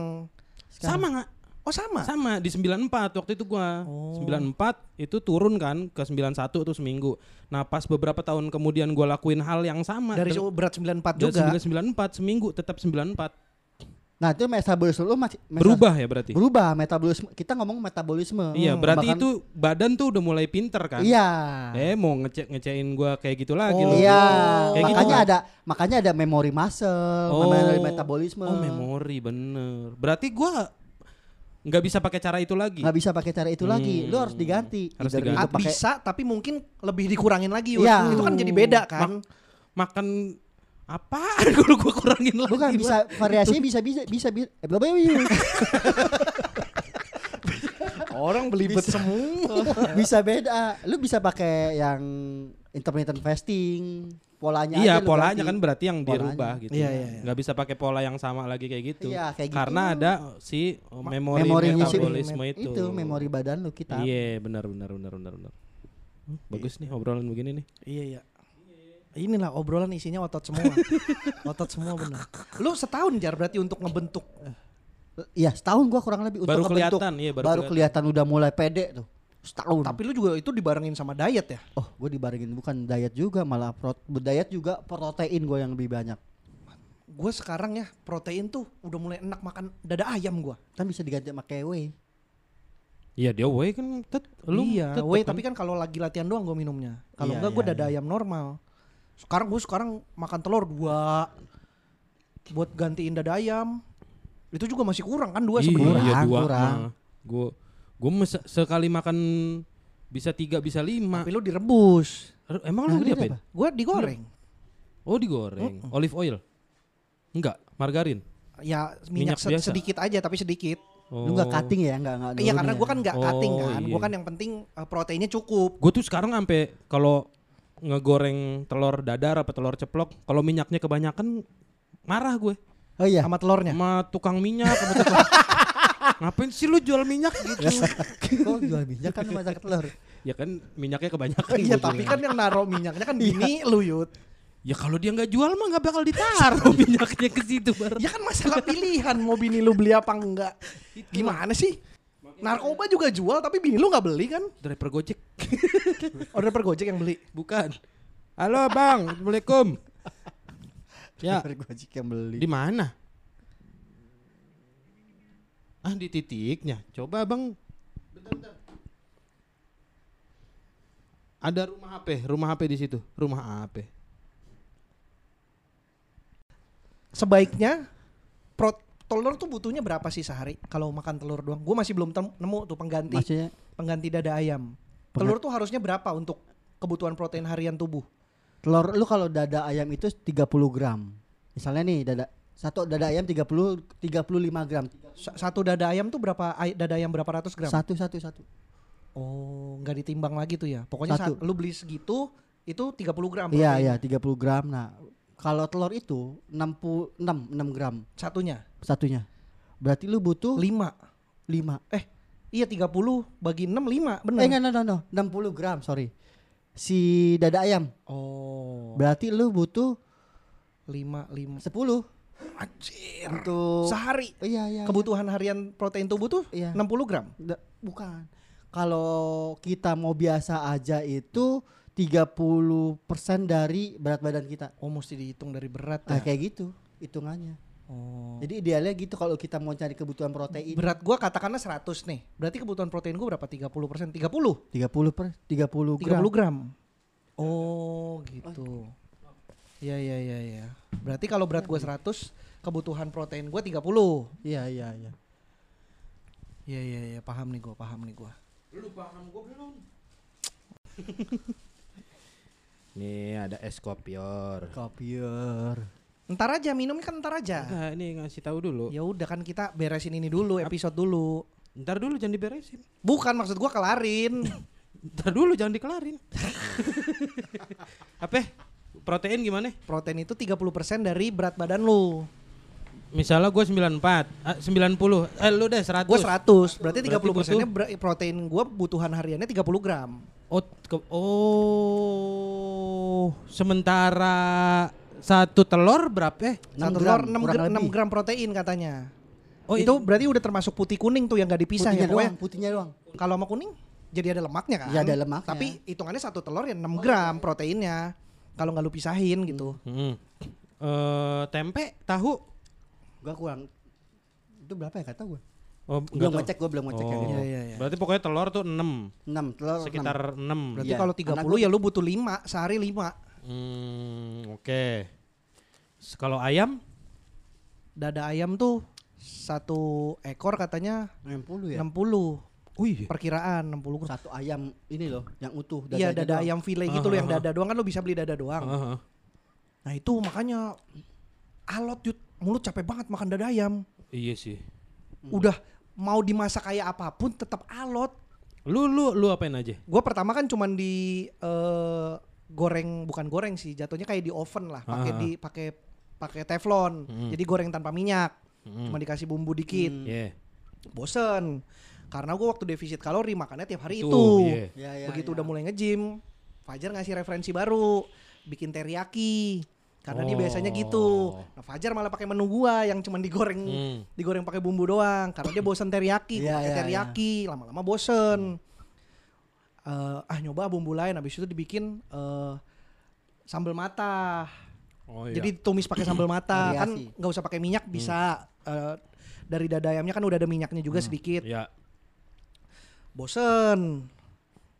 Sekarang. Sama nggak? Oh sama. Sama di 94 waktu itu gua. Oh. 94 itu turun kan ke 91 itu seminggu. Nah pas beberapa tahun kemudian gua lakuin hal yang sama Dari dan- berat 94 dari juga. 94 seminggu tetap 94 Nah, itu metabolisme lu masih meta- berubah ya berarti. Berubah metabolisme. Kita ngomong metabolisme. Iya Hmm, berarti bahkan- itu badan tuh udah mulai pinter kan. Iya. Eh mau ngecek ngecein gua kayak gitu lagi Oh. loh. Iya, Kayak gitu makanya kan? ada makanya ada memori muscle, memori metabolisme. Oh memori bener. Berarti gua nggak bisa pakai cara itu lagi. nggak bisa pakai cara itu lagi. Lu Hmm. harus diganti. Harus Either diganti. Ah, pakai bisa tapi mungkin lebih dikurangin lagi. Iya. Itu kan jadi beda kan. Makan apa? Kalau gua kurangin lagi. bukan bisa variasinya bisa bisa bisa bisa eh, Orang belibet semua. bisa beda. Lu bisa pakai yang intermittent fasting, polanya Iya aja polanya ganti. kan berarti yang Polanya. dirubah gitu. Iya, iya, iya. Nggak bisa pakai pola yang sama lagi kayak gitu. Iya, kayak gitu. Karena ada si uh, memori memorinya metabolisme itu. itu memori badan lu kita. Iya benar benar benar benar benar. Bagus nih obrolan begini nih. Iya iya. Inilah obrolan isinya otot semua. otot semua benar. Lu setahun jar berarti untuk ngebentuk. Iya, setahun gua kurang lebih untuk Baru ngebentuk. kelihatan, iya, baru baru kelihatan udah mulai pede tuh. Setahun. Tapi lu juga itu dibarengin sama diet ya? oh, gue dibarengin bukan diet juga malah pro, diet juga protein gue yang lebih banyak. Gue sekarang ya protein tuh udah mulai enak makan dada ayam gua. Kan bisa diganti sama whey. Iya dia whey kan tet, lu iya, tetep whey kan. tapi kan kalau lagi latihan doang gue minumnya. Kalau Iya, enggak gue iya, dada ayam normal. Sekarang gue sekarang makan telur dua buat gantiin dada ayam. Itu juga masih kurang kan dua Iya, sebenarnya. iya Kurang, dua. kurang. Gue gue sekali makan bisa tiga bisa lima. Tapi lu direbus. Emang Nah, lu diapain? apa? Gue digoreng. Oh digoreng. Olive oil? Enggak, margarin. Ya minyak, Minyak se- biasa? sedikit aja tapi sedikit. Oh. Lu nggak cutting ya, nggak nggak. Iya karena gue ya? kan nggak Oh, cutting kan. Gue iya. kan yang penting uh, proteinnya cukup. Gue tuh sekarang sampai kalau ngegoreng telur dadar apa telur ceplok, kalau minyaknya kebanyakan marah gue Oh iya. Sama telurnya. sama tukang minyak sama tukang. Ngapain sih lu jual minyak gitu? Kok jual minyak kan lu masak telur. ya kan minyaknya kebanyakan. Iya gua tapi kan yang naro minyaknya kan bini lu Yud. ya kalau dia nggak jual mah nggak bakal ditaruh minyaknya ke situ bar. Ya kan masalah pilihan mau bini lu beli apa enggak. Gimana sih? Narkoba juga jual tapi bini lu nggak beli kan? Driver Gojek. Order per Gojek yang beli. Bukan. Halo bang, assalamualaikum. ya, Gojek yang beli. di mana? Ah di titiknya. Coba bang. Ada rumah HP, rumah HP di situ, rumah HP. Sebaiknya pro telur tuh butuhnya berapa sih sehari kalau makan telur doang? Gue masih belum nemu tuh pengganti Maksudnya pengganti dada ayam. Telur tuh harusnya berapa untuk kebutuhan protein harian tubuh? telur lu kalau dada ayam itu 30 gram. Misalnya nih dada satu dada ayam 30 35 gram. Sa- Satu dada ayam tuh berapa dada ayam berapa ratus gram? Satu satu satu. Oh, nggak ditimbang lagi tuh ya. Pokoknya Satu. saat lu beli segitu itu 30 gram. Iya iya 30 gram. Nah, kalau telur itu 66 6 gram Satunya satunya. Berarti lu butuh 5. 5. Eh, iya 30 bagi 6 5, benar. Eh enggak, no, no, no, 60 gram, sorry. Si dada ayam. Oh, Berarti lu butuh 5 5. 10 Anjir. untuk Sehari Iya, iya. kebutuhan harian protein tubuh tuh Iya. 60 gram. Da- bukan. Kalau kita mau biasa aja itu 30% dari berat badan kita. Oh, mesti dihitung dari berat Nah, ya. kayak gitu. hitungannya. Oh. Jadi idealnya gitu kalau kita mau cari kebutuhan protein. Berat gua katakanlah 100 nih. Berarti kebutuhan protein gua berapa? 30%? 30? 30 per 30 gram. 30 gram. Oh, gitu. Iya iya iya iya. Berarti kalau berat gua 100, kebutuhan protein gua 30. Iya iya iya. Iya iya iya, paham nih gua, paham nih gua. Lu paham gue belum? Nih ada es kopior. Kopior. Ntar aja minum kan ntar aja. Enggak, ini ngasih tahu dulu. Ya udah kan kita beresin ini dulu, episode dulu. Ntar dulu jangan diberesin. Bukan maksud gua kelarin. Ntar dulu jangan dikelarin. Apa? Protein gimana? Protein itu 30% dari berat badan lu. Misalnya gue 94, ah, 90, eh lu deh 100. Gua 100, berarti 30 Berarti persennya protein gua kebutuhan hariannya 30 gram. Oh, oh, sementara satu telur berapa? Eh? Satu 6 telur gram, 6 kurang gram, lebih. gram protein katanya. Oh, itu ini- berarti udah termasuk putih kuning tuh yang gak dipisah Putihnya ya pokoknya. doang, putihnya doang. Kalau sama kuning jadi ada lemaknya kan? Iya, ada lemaknya. Tapi hitungannya satu telur ya 6 gram proteinnya. Kalau nggak lu pisahin gitu. Hmm. Eh, tempe, tahu? Gua kurang itu berapa ya kata gua? Oh, Belum ngecek gua belum ngecek Oh. yang itu. Iya, iya, iya. Berarti pokoknya telur tuh 6, 6 telur sekitar 6. Berarti Iya. kalau Anak 30 ya lu butuh 5, sehari 5. Hmm, oke. S- Kalau ayam? Dada ayam tuh satu ekor katanya 60 ya. 60. Oh iya. Perkiraan 60 gram. Satu ayam ini loh yang utuh Iya dada doang. ayam file gitu loh yang dada doang kan lu bisa beli dada doang. Heeh. Nah itu makanya alot yut mulut capek banget makan dada ayam. Iya sih. Udah mau dimasak kayak apa pun tetap alot. Lu lu lu apain aja? Gua pertama kan cuman di eh, goreng bukan goreng sih, jatuhnya kayak di oven lah, pakai Ah. di pakai pakai teflon. Hmm. Jadi goreng tanpa minyak. Hmm. Cuma dikasih bumbu dikit. Hmm. Iya. Bosen. Karena gua waktu defisit kalori makannya tiap hari Tuh, itu. iya. Ya, ya, Begitu ya. udah mulai nge-gym, Fajar ngasih referensi baru, bikin teriyaki. Karena dia biasanya gitu. Oh. Nah, Fajar malah pakai menu gua yang cuman digoreng Hmm. digoreng pakai bumbu doang karena dia bosan teriyaki, Iya, pakai iya, teriyaki, lama-lama bosen. Eh, ah nyoba bumbu lain habis itu dibikin eh, sambal mata. Oh iya. Jadi tumis pakai sambal mata kan Variasi. nggak usah pakai minyak bisa Eh, dari dada ayamnya kan udah ada minyaknya juga sedikit. ya. Bosen.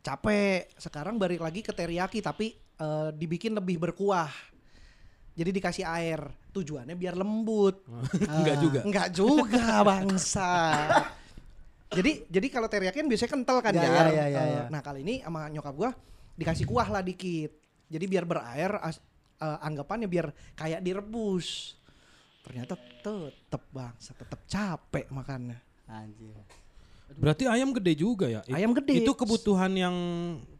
Capek. Sekarang balik lagi ke teriyaki tapi eh, dibikin lebih berkuah. Jadi dikasih air. Tujuannya biar lembut. Enggak juga. Enggak juga bangsa. jadi jadi kalau teriyaki kan biasanya kental kan Ya, Jar. ya, ya, ya. Nah kali ini sama nyokap gua dikasih kuah lah dikit. Jadi biar berair as- eh, anggapannya biar kayak direbus. Ternyata tetep bangsa, tetep capek makannya. Anjir. Berarti ayam gede juga ya? Ayam gede. Itu kebutuhan yang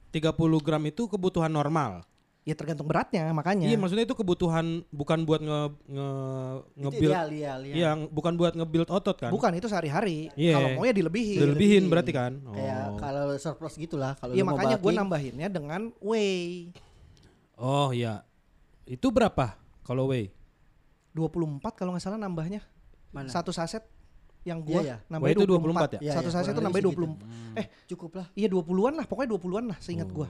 30 gram itu kebutuhan normal. Ya tergantung beratnya makanya. Iya, maksudnya itu kebutuhan bukan buat nge nge Itu nge-build ideal, ideal, ideal. Iya, bukan buat nge-build otot kan? Bukan itu sehari-hari. Iya. Kalau mau ya dilebihin. Dilebihin berarti kan? Kayak Oh. kalau surplus gitulah kalau Iya makanya gue nambahinnya dengan whey. Oh iya. Itu berapa kalau whey? 24 kalau nggak salah nambahnya. Mana? Satu saset yang gua Iya, iya. nambah Wah, itu 24 ya? Iya, Satu iya, saset itu kurang nambah lebih 20. Eh, cukup lah. iya 20-an lah, pokoknya 20-an lah seingat gua.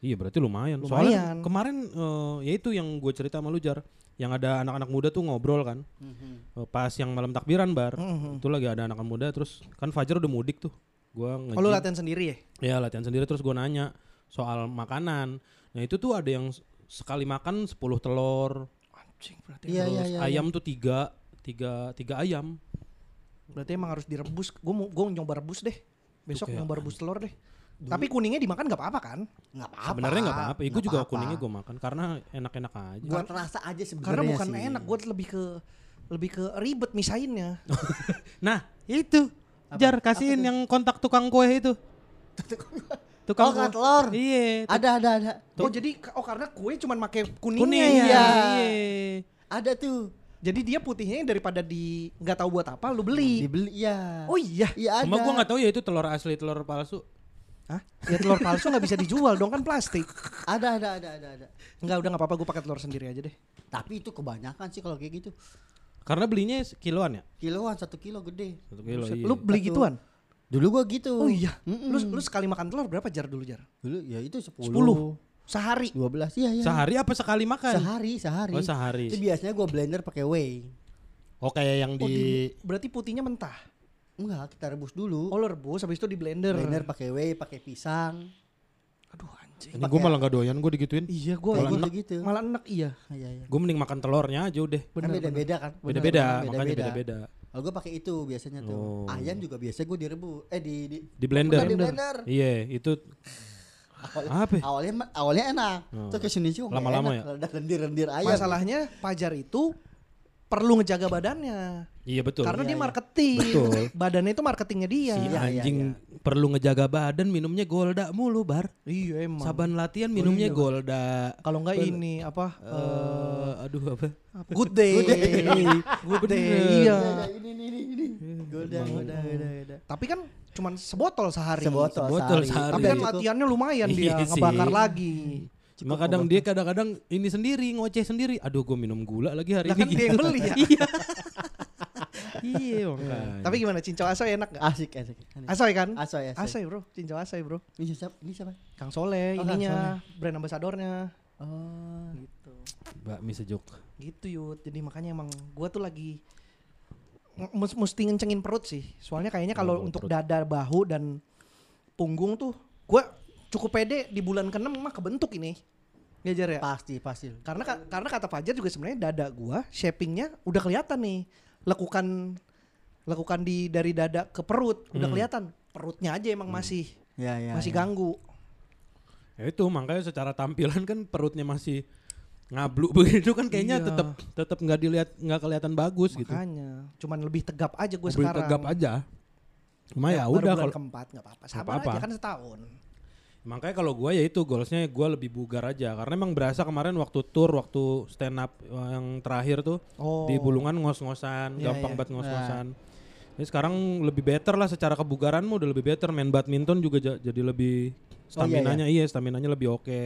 Iya berarti lumayan. Lumayan. Soalnya kemarin eh, ya itu yang gue cerita sama lu Jar. Yang ada anak-anak muda tuh ngobrol kan. Mhm. Eh, pas yang malam takbiran bar. Mhm. Itu lagi ada anak muda terus kan Fajar udah mudik tuh. Gua Oh, lu nge-gym. latihan sendiri ya? Ya latihan sendiri terus gue nanya soal makanan. Nah itu tuh ada yang sekali makan 10 telur. Anjing berarti. Iya, terus iya, iya. ayam tuh tiga, tiga, tiga ayam. Berarti emang harus direbus. Gua mau gua nyoba rebus deh. Besok nyoba rebus telur deh. Tapi kuningnya dimakan nggak apa-apa kan? Nggak apa-apa. Sebenarnya nggak apa-apa. Ya, gue Nggak juga apa-apa. kuningnya gue makan karena enak-enak aja. Buat rasa aja sebenarnya Karena bukan sih. enak, gua lebih ke lebih ke ribet misainnya. Nah itu Jar kasihin yang kontak tukang kue itu. tukang Oh, kerak telur. Iya. Ada ada ada. Oh jadi oh karena kue cuman pakai kuningnya Kuning ya. iya. Ada tuh. Jadi dia putihnya daripada di nggak tahu buat apa lu beli. Dibeli ya. Oh iya. Iya ada. Cuma gue nggak tahu ya itu telur asli telur palsu. Hah? Ya telur palsu nggak bisa dijual dong kan plastik. Ada ada ada ada ada. Enggak udah nggak apa-apa gue pakai telur sendiri aja deh. Tapi itu kebanyakan sih kalau kayak gitu. Karena belinya kiloan ya. Kiloan satu kilo gede. Satu kilo. Iya. Lu beli Satu. gituan? Dulu gua gitu. Oh iya. Mm-mm. Lu lu sekali makan telur berapa jar dulu jar? Dulu ya itu 10. 10. Sehari. 12 iya iya. Sehari apa sekali makan? Sehari, sehari. Oh sehari. Itu biasanya gue blender pakai whey. Oh kayak yang Oh, di di- berarti putihnya mentah. Enggak, kita rebus dulu. Oh, lo rebus habis itu di blender. blender pakai whey, pakai pisang. Aduh anjing. ini gue malah gak doyan gue digituin. Iya, gua Kayak gua gitu gitu. malah enak iya. Iya, iya. Gue mending makan telurnya aja udah. Kan Bener, beda-beda kan. Beda-beda, Bener, makanya beda-beda. Kalau gue pakai itu biasanya tuh. Oh. Ayam juga biasa gue direbus. Eh di di, Di blender. Bukan di blender. Iya, itu Awalnya, apa? ya? awalnya awalnya enak. Oh. Terus ke sini sih Lama-lama enak. ya? Ada lendir-lendir ayam. Masalahnya Pajar itu perlu ngejaga badannya. Iya betul. Karena Iya, dia iya. marketing. Betul. Badannya itu marketingnya dia. si Iya, iya, anjing iya. perlu ngejaga badan minumnya Golda mulu bar. Iya emang. Saban latihan minumnya iya. Golda. Kalau enggak ini apa? Eh, aduh apa? apa? Good day. Good day. Good day. Iya. Iya, ini ini ini ini. Golda, golda, golda, golda. Tapi kan cuman sebotol sehari. Sebotol, Sebotol sehari. sehari. Tapi kan latihannya lumayan dia Iya sih. ngebakar lagi. Cuma kadang dia kadang-kadang ini sendiri ngoceh sendiri. Aduh gue minum gula lagi hari Lah ini. kan dia yang beli ya. Iya. iya makanya. Tapi gimana cincau asoy enak gak? Asik, asik. Asoy kan? Asoy, asoy. Asoy bro, cincau asoy bro. Ini siapa? Ini siapa? Kang Soleh Oh, Kang ininya, brand ambasadornya. Oh. Gitu. Bakmi sejuk. Gitu yut. Jadi makanya emang gua tuh lagi mesti ngencengin perut sih. Soalnya kayaknya kalau Oh, untuk perut. dada, bahu dan punggung tuh gua cukup pede di bulan ke-6 mah kebentuk ini. Ya Jar ya? Pasti, pasti. Karena ka- karena kata Fajar juga sebenarnya dada gua shapingnya udah kelihatan nih. Lekukan lekukan di dari dada ke perut udah Hmm. kelihatan. Perutnya aja emang masih Ya, ya. masih ya. ganggu. Ya itu makanya secara tampilan kan perutnya masih ngablu begitu kan kayaknya Iya. tetap tetap nggak dilihat nggak kelihatan bagus gitu. Makanya cuman lebih tegap aja gue Lebih sekarang. tegap aja. Cuma ya, baru udah bulan kalau keempat nggak apa-apa. Sabar apa-apa. aja kan setahun. Makanya kalau gue ya itu goalsnya gue lebih bugar aja karena emang berasa kemarin waktu tour waktu stand up eh, yang terakhir tuh Oh. di bulungan ngos-ngosan Iya, gampang iya. banget ngos-ngosan. Jadi sekarang lebih better lah secara kebugaranmu udah lebih better main badminton juga ja- jadi lebih Oh, iya, stamina-nya iya, stamina-nya lebih oke.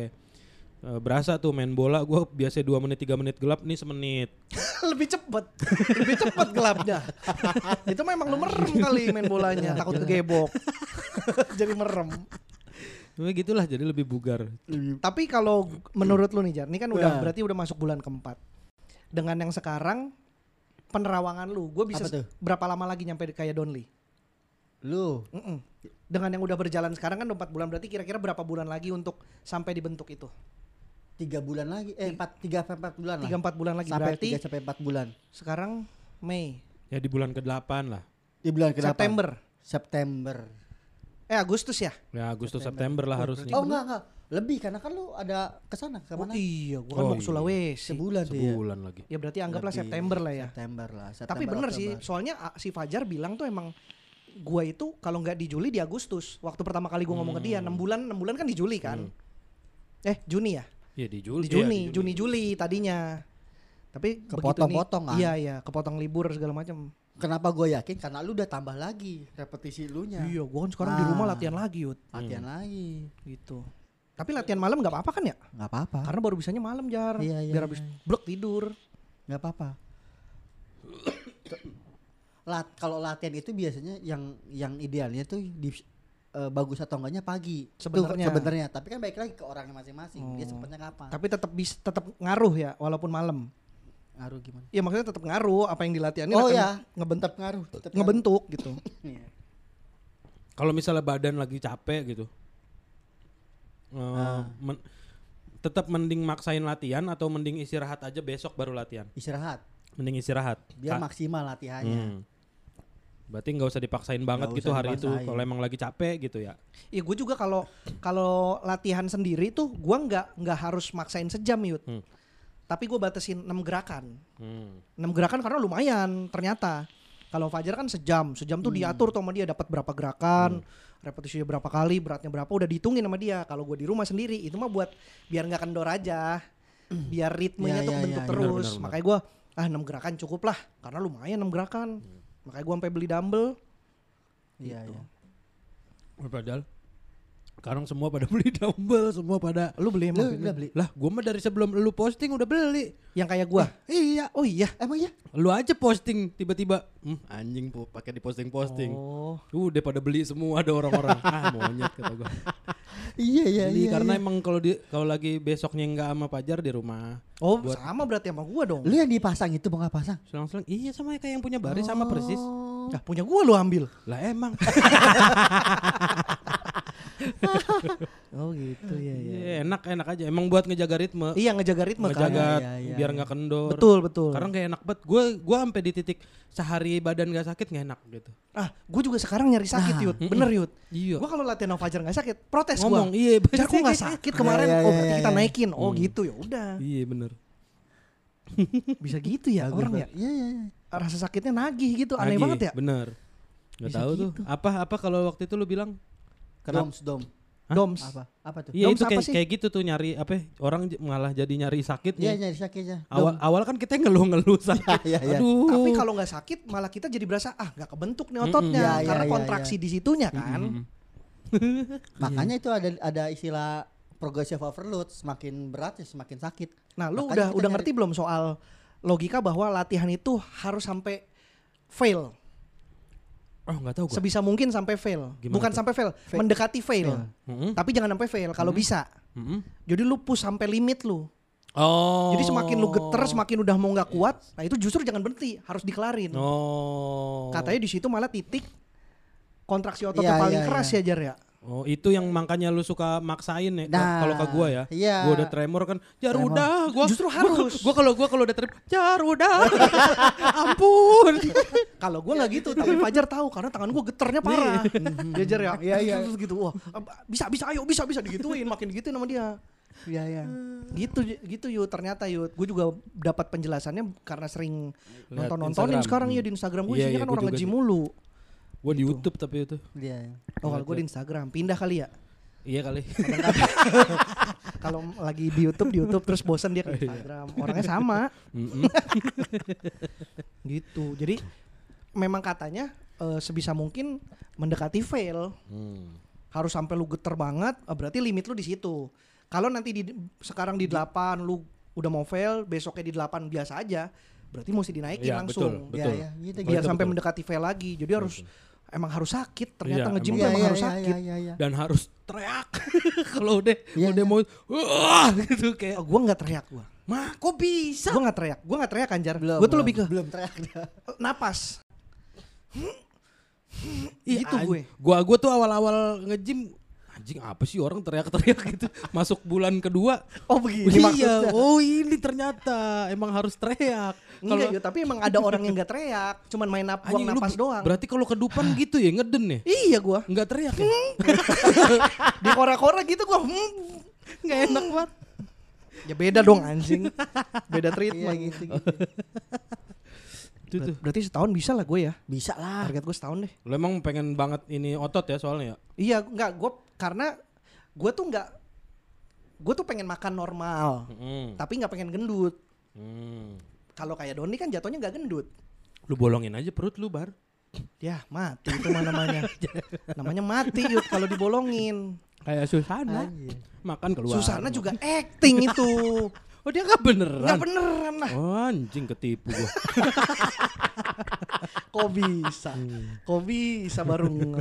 Eh, berasa tuh main bola gue biasa 2 menit 3 menit gelap nih semenit. lebih cepet, lebih cepet gelapnya. Itu memang lu merem kali main bolanya, takut kegebok. Jadi merem. Ya gitulah jadi lebih bugar. Tapi kalau menurut lu nih Jar, ini kan udah Ya. berarti udah masuk bulan keempat. Dengan yang sekarang penerawangan lu, gue bisa berapa lama lagi nyampe kayak Donly? Lu Mm-mm. Dengan yang udah berjalan sekarang kan 4 bulan berarti kira-kira berapa bulan lagi untuk sampai dibentuk itu? tiga bulan lagi, eh empat tiga sampai empat bulan lah. 3 4 bulan lagi sampai berarti tiga sampai empat bulan. sekarang Mei, Ya di bulan ke-8 lah. Di bulan ke September. September. Eh Agustus ya? Ya Agustus September lah harusnya. Oh enggak enggak, lebih karena kan lu ada ke sana ke Oh mana? iya, gua kan Oh mau ke iya. Sulawesi. Sebulan tuh ya. Sebulan lagi. Ya berarti anggaplah Lebih. September lah ya. September lah. Tapi September, bener sih, Oktober. soalnya ah, si Fajar bilang tuh emang gua itu kalau nggak di Juli di Agustus. Waktu pertama kali gua ngomong ke dia, 6 bulan, 6 bulan kan di Juli kan. Eh, Juni ya? Iya di Juli. Di iya, Juni, Juni Juli tadinya. Tapi Kepotong-potong kan? Iya, iya, kepotong libur segala macam. Kenapa gue yakin? Karena lu udah tambah lagi repetisi lu nya. Iya, gua kan sekarang di rumah Ah. latihan lagi, Yud. Latihan lagi. Gitu. Tapi latihan malam nggak apa-apa kan ya? Nggak apa-apa. Karena baru bisanya malam, Jar. Iya, iya, Biar habis iya. blok tidur. nggak apa-apa. Lat kalau latihan itu biasanya yang yang idealnya tuh di eh, bagus atau enggaknya pagi. Sebenarnya. sebenarnya. Tapi kan baik lagi ke orangnya masing-masing. Dia Oh. sempatnya kapan? Tapi tetap bis tetap ngaruh ya walaupun malam. Ngaruh gimana? Ya maksudnya tetap ngaruh apa yang dilatihanin Oh akan ya, ngebentuk ngaruh. Tetap ngebentuk gitu. ngaruh. Iya. Kalau misalnya badan lagi capek gitu. eh, Ah. men- tetap mending maksain latihan atau mending istirahat aja besok baru latihan. Istirahat. Mending istirahat. Biar Ka- maksimal latihannya. Hmm. Berarti nggak usah dipaksain banget Nggak gitu usah hari itu. Kalau emang lagi capek gitu ya. Iya gue juga kalau kalau latihan sendiri tuh gua nggak nggak harus maksain sejam yud. Hmm. Tapi gue batasin 6 gerakan. Hmm. 6 gerakan karena lumayan ternyata. Kalau Fajar kan sejam, sejam tuh diatur tuh sama dia dapat berapa gerakan, repetisinya berapa kali, beratnya berapa udah dihitungin sama dia. Kalau gue di rumah sendiri itu mah buat biar nggak kendor aja, biar ritmenya Iya, tuh iya, bentuk iya, terus. benar, benar, benar. Makanya gue ah 6 gerakan cukup lah, karena lumayan 6 gerakan. Makanya gue sampai beli dumbbell. Iya, Gitu. iya. Padahal Sekarang semua pada beli dumbbell, semua pada Lu beli Lu emang? udah beli? lah gua mah dari sebelum lu posting udah beli. Yang kayak gua. Iya, Oh iya. Emang ya? lu aja posting tiba-tiba hmm, anjing po pakai di posting-posting. Oh. Udah pada beli semua ada orang-orang. ah, monyet kata gua. Iya iya Beli iya. karena iya. emang kalau di kalau lagi besoknya enggak sama Pajar di rumah. Oh, Buat- sama berarti sama gua dong. Lu yang dipasang itu mau nggak pasang? Selang-selang iya sama kayak yang punya baris sama persis. Nah, punya gua lu ambil. Lah emang. Oh gitu ya Iya, enak enak aja. Emang buat ngejaga ritme. Iya ngejaga ritme kan. ngejaga Iya, iya, biar iya. nggak kendor. Betul betul. Sekarang kayak enak banget. Gue gua sampai di titik sehari badan gak sakit nggak enak gitu. ah, gua juga sekarang nyari sakit Nah, yut. Bener yut. Iya. Gua kalau latihan Fajar nggak sakit, protes Ngomong gua. iya. Jar kok nggak sakit kemarin? Iya, iya, oh berarti kita naikin. Oh Hmm. gitu ya udah. Iya bener. Bisa gitu ya orang ya. Iya iya. Rasa sakitnya nagih gitu. Aneh banget ya. Bener. Gak tahu tuh. gitu. Apa apa kalau waktu itu lu bilang? Kenapa? Doms dom. Hah? Doms. Apa? Apa tuh? Iya Doms itu apa kayak sih? kayak gitu tuh nyari apa? Orang malah jadi nyari sakit. Iya nyari sakitnya. Awal awal kan kita ngeluh-ngeluh sakit. Iya iya. Aduh. Tapi kalau nggak sakit malah kita jadi berasa ah nggak kebentuk nih ototnya Iya, iya, karena iya, kontraksi di situnya kan. Mm-mm. Makanya itu ada ada istilah progressive overload semakin berat ya semakin sakit. Nah, lu Makanya udah udah nyari- ngerti belum soal logika bahwa latihan itu harus sampai fail. Oh nggak tahu gua. Sebisa mungkin sampai fail. Gimana Bukan tuh? sampai fail, Fail. mendekati fail. Fail. Mm-mm. Tapi jangan sampai fail kalau bisa. Mm-mm. Jadi lu push sampai limit lu. Oh. Jadi semakin lu geter, semakin udah mau nggak kuat, nah itu justru jangan berhenti, harus dikelarin. Oh. Katanya di situ malah titik kontraksi ototnya Iya, paling iya, keras iya. ya Jar ya. Oh itu yang makanya lu suka maksain ya Nah, kalau ke gua ya. iya. Gua udah tremor kan. Jar Tremor. udah gua Justru harus. Gua kalau gua kalau udah tremor, Jar udah. Ampun. Kalau gua nggak gitu, tapi Fajar tahu karena tangan gua geternya parah. Dia Jar ya. Iya, iya. Terus gitu, wah bisa bisa ayo bisa bisa digituin, makin digituin sama dia. Iya iya. Gitu gitu yuk ternyata yuk. Gue juga dapat penjelasannya karena sering Lihat nonton nontonin Instagram. sekarang Hmm. ya di Instagram gue Iya, isinya iya, kan orang sih. mulu. Gua di YouTube tapi itu. Iya. iya. Oh kalau gue di Instagram pindah kali ya. Iya kali. Kalau lagi di YouTube di YouTube terus bosan dia ke Iya. Instagram. Orangnya sama gitu. Jadi memang katanya eh, sebisa mungkin mendekati fail Hmm. harus sampai lu geter banget eh, berarti limit lu di situ. Kalau nanti di sekarang di 8 lu udah mau fail, besoknya di 8 biasa aja, berarti mesti dinaikin Iya, langsung. betul. Iya iya. Gitu biar Betul, sampai betul. mendekati fail lagi. Jadi harus emang harus sakit. Ternyata Iya, nge-gym emang. tuh Iya emang iya harus iya sakit. iya iya. Dan harus teriak kalau udah Iya, udah iya. mau wah gitu kayak Oh, gua nggak teriak gua. mah kok bisa? Gua nggak teriak. Gua nggak teriak Anjar. Belum. Gua tuh belum, lebih ke belum teriak dah. napas. Ih, gitu an- gue. Gua gua tuh awal-awal nge-gym anjing apa sih orang teriak-teriak gitu. Masuk bulan kedua. Oh begini iya, maksudnya. oh ini ternyata emang harus teriak. Enggak ya, tapi emang ada orang yang nggak teriak, cuman main nap buang napas ber- doang. Berarti kalau kedupan gitu ya ngeden ya? Iya gua. Enggak teriak ya? Di kora-kora gitu gua. Hmm. Enggak enak banget. Ya beda dong anjing. Beda Iya treatment. gitu gitu. Itu tuh. Berarti setahun bisa lah gue ya. Bisa lah. Target gue setahun deh. Lu emang pengen banget ini otot ya soalnya ya? Iya, enggak gue karena gue tuh enggak gue tuh pengen makan normal, Mm. tapi nggak pengen gendut. Hmm. Kalau kayak Doni kan jatuhnya nggak gendut. Lu bolongin aja perut lu bar. Ya mati itu mah namanya. namanya mati yuk kalau dibolongin. Kayak Susana. Anjir. Makan keluar. Susana juga acting itu. Oh dia nggak beneran. Nggak beneran lah. Oh anjing ketipu gua. Kok bisa? Hmm. Kok bisa baru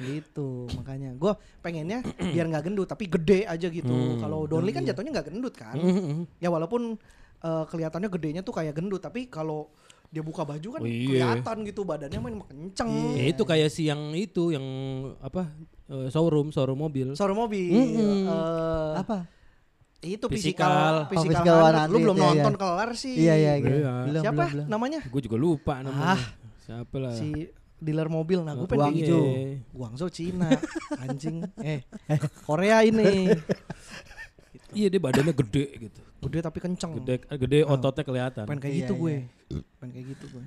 gitu makanya gue pengennya biar nggak gendut tapi gede aja gitu Hmm. kalau Donly kan jatuhnya nggak gendut kan Mm-mm. ya walaupun eh, kelihatannya gedenya tuh kayak gendut tapi kalau dia buka baju kan Oh, iya. kelihatan gitu badannya main kenceng Ya itu kayak si yang itu yang apa eh, showroom showroom mobil. Suara mobil Mm-mm. eh, Apa? itu Physical. physical Oh, physical, physical 100. lu 100, belum iya, iya. nonton kelar sih Iya iya gitu. Iya. Belum siapa belum belum. namanya Gue juga lupa namanya. Ah. Siapa lah? si dealer mobil nah gue Guangzhou. pengen gitu Guangzhou Cina anjing eh Korea ini Iya dia badannya gede gitu. gede tapi kenceng Gede gede ototnya kelihatan. pengen kayak Iya, gitu iya. gue pengen kayak gitu gue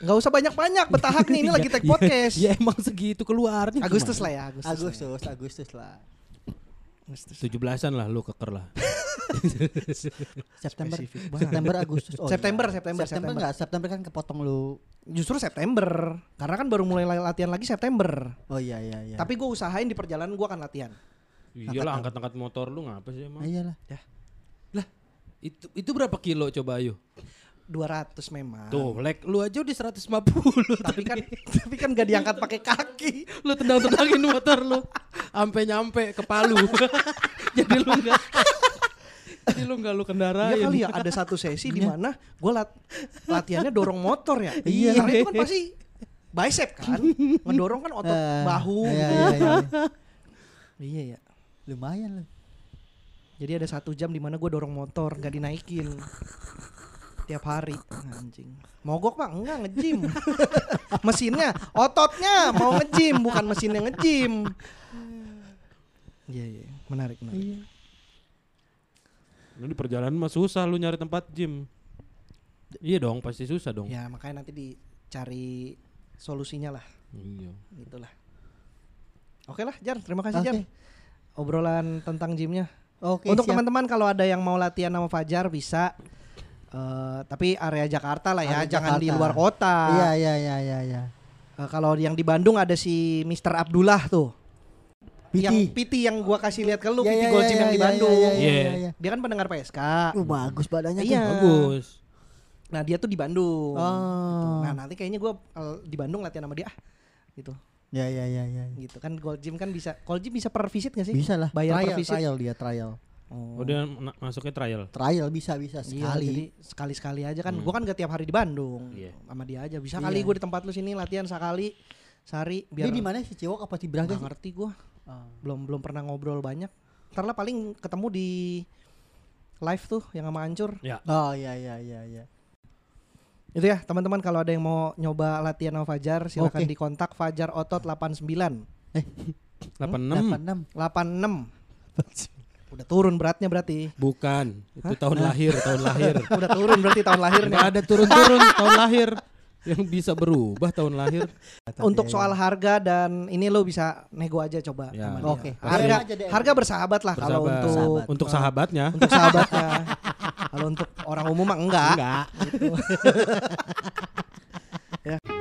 nggak usah banyak-banyak betahak nih ini lagi tag Ya- podcast Ya, emang segitu keluarnya. Agustus lah ya Agustus, Agustus Agustus lah. Tujuh belasan lah lu keker lah. September. September Agustus. Oh, September, iya. September, September September. enggak? September kan kepotong lu Justru September, karena kan baru mulai latihan lagi September. Oh iya iya iya. Tapi gue usahain di perjalanan gue akan latihan. Iyalah angkat-angkat motor lu ngapa sih emang? Ah, iyalah. Lah, itu itu berapa kilo coba ayo? 200 memang. Tuh, lek lu aja udah 150 Tapi kan tapi kan gak diangkat pakai kaki. lu tendang-tendangin motor lu sampai nyampe ke Palu. Jadi lu enggak Jadi lu enggak lu kendarain. Iya kali ya ada satu sesi di mana gue lat latihannya dorong motor ya. Iya. Karena itu kan pasti bicep kan. Ngedorong kan otot Eh, bahu Iya gitu. iya iya. Iya ya. Lumayan loh. Jadi ada satu jam di mana gue dorong motor nggak dinaikin tiap hari anjing mogok pak enggak ngejim mesinnya ototnya mau ngejim bukan mesinnya ngejim iya iya menarik menarik Ini di perjalanan mah susah lu nyari tempat gym. Iya dong, pasti susah dong. ya makanya nanti dicari solusinya lah Iya. gitulah oke lah Jar terima kasih Oke. Jar obrolan tentang gymnya Oke. untuk siap. teman-teman kalau ada yang mau latihan sama Fajar bisa Eh, tapi area Jakarta lah ya Area jangan di luar kota Iya iya iya iya iya. Eh, kalau yang di Bandung ada si Mr. Abdullah tuh. Piti. Yang Piti yang gua kasih lihat ke lu, Iya, Piti Gold iya, Gym yang di iya, Bandung. iya, iya, Iya. iya. Dia kan pendengar PSK. Uh, bagus badannya Iya. tuh. Bagus. Nah, dia tuh di Bandung. Oh. Nah, nanti kayaknya gua eh, di Bandung latihan sama dia ah. Gitu. Ya ya ya ya. Gitu kan Gold Gym kan bisa Gold Gym bisa per visit gak sih? Bisa lah. Bayar per trial, visit. trial dia trial. Oh. Udah na- masuknya trial. Trial bisa bisa Iya, sekali. jadi sekali-sekali aja kan. Hmm. Gua kan gak tiap hari di Bandung. Iya. Sama dia aja. Bisa Iya. kali gua di tempat lu sini latihan sekali sehari biar Dia di mana sih Cewok apa di Braga sih? ngerti gua. Ah. belum belum pernah ngobrol banyak ntar lah paling ketemu di live tuh yang sama Ancur Oh iya iya iya iya. itu ya teman-teman kalau ada yang mau nyoba latihan sama Fajar silakan Oke. dikontak Fajar Otot 89 86. 86. 86 udah turun beratnya berarti Bukan, itu tahun lahir, tahun lahir. udah turun berarti tahun lahirnya Nggak ada turun-turun tahun lahir yang bisa berubah tahun lahir. untuk soal harga dan ini lo bisa nego aja coba Ya. dia. Oke. harga aja, DM. harga bersahabat lah kalau Bersahabat. untuk Bersahabat. Untuk sahabatnya. untuk sahabatnya kalau untuk orang umum mah enggak Enggak. gitu.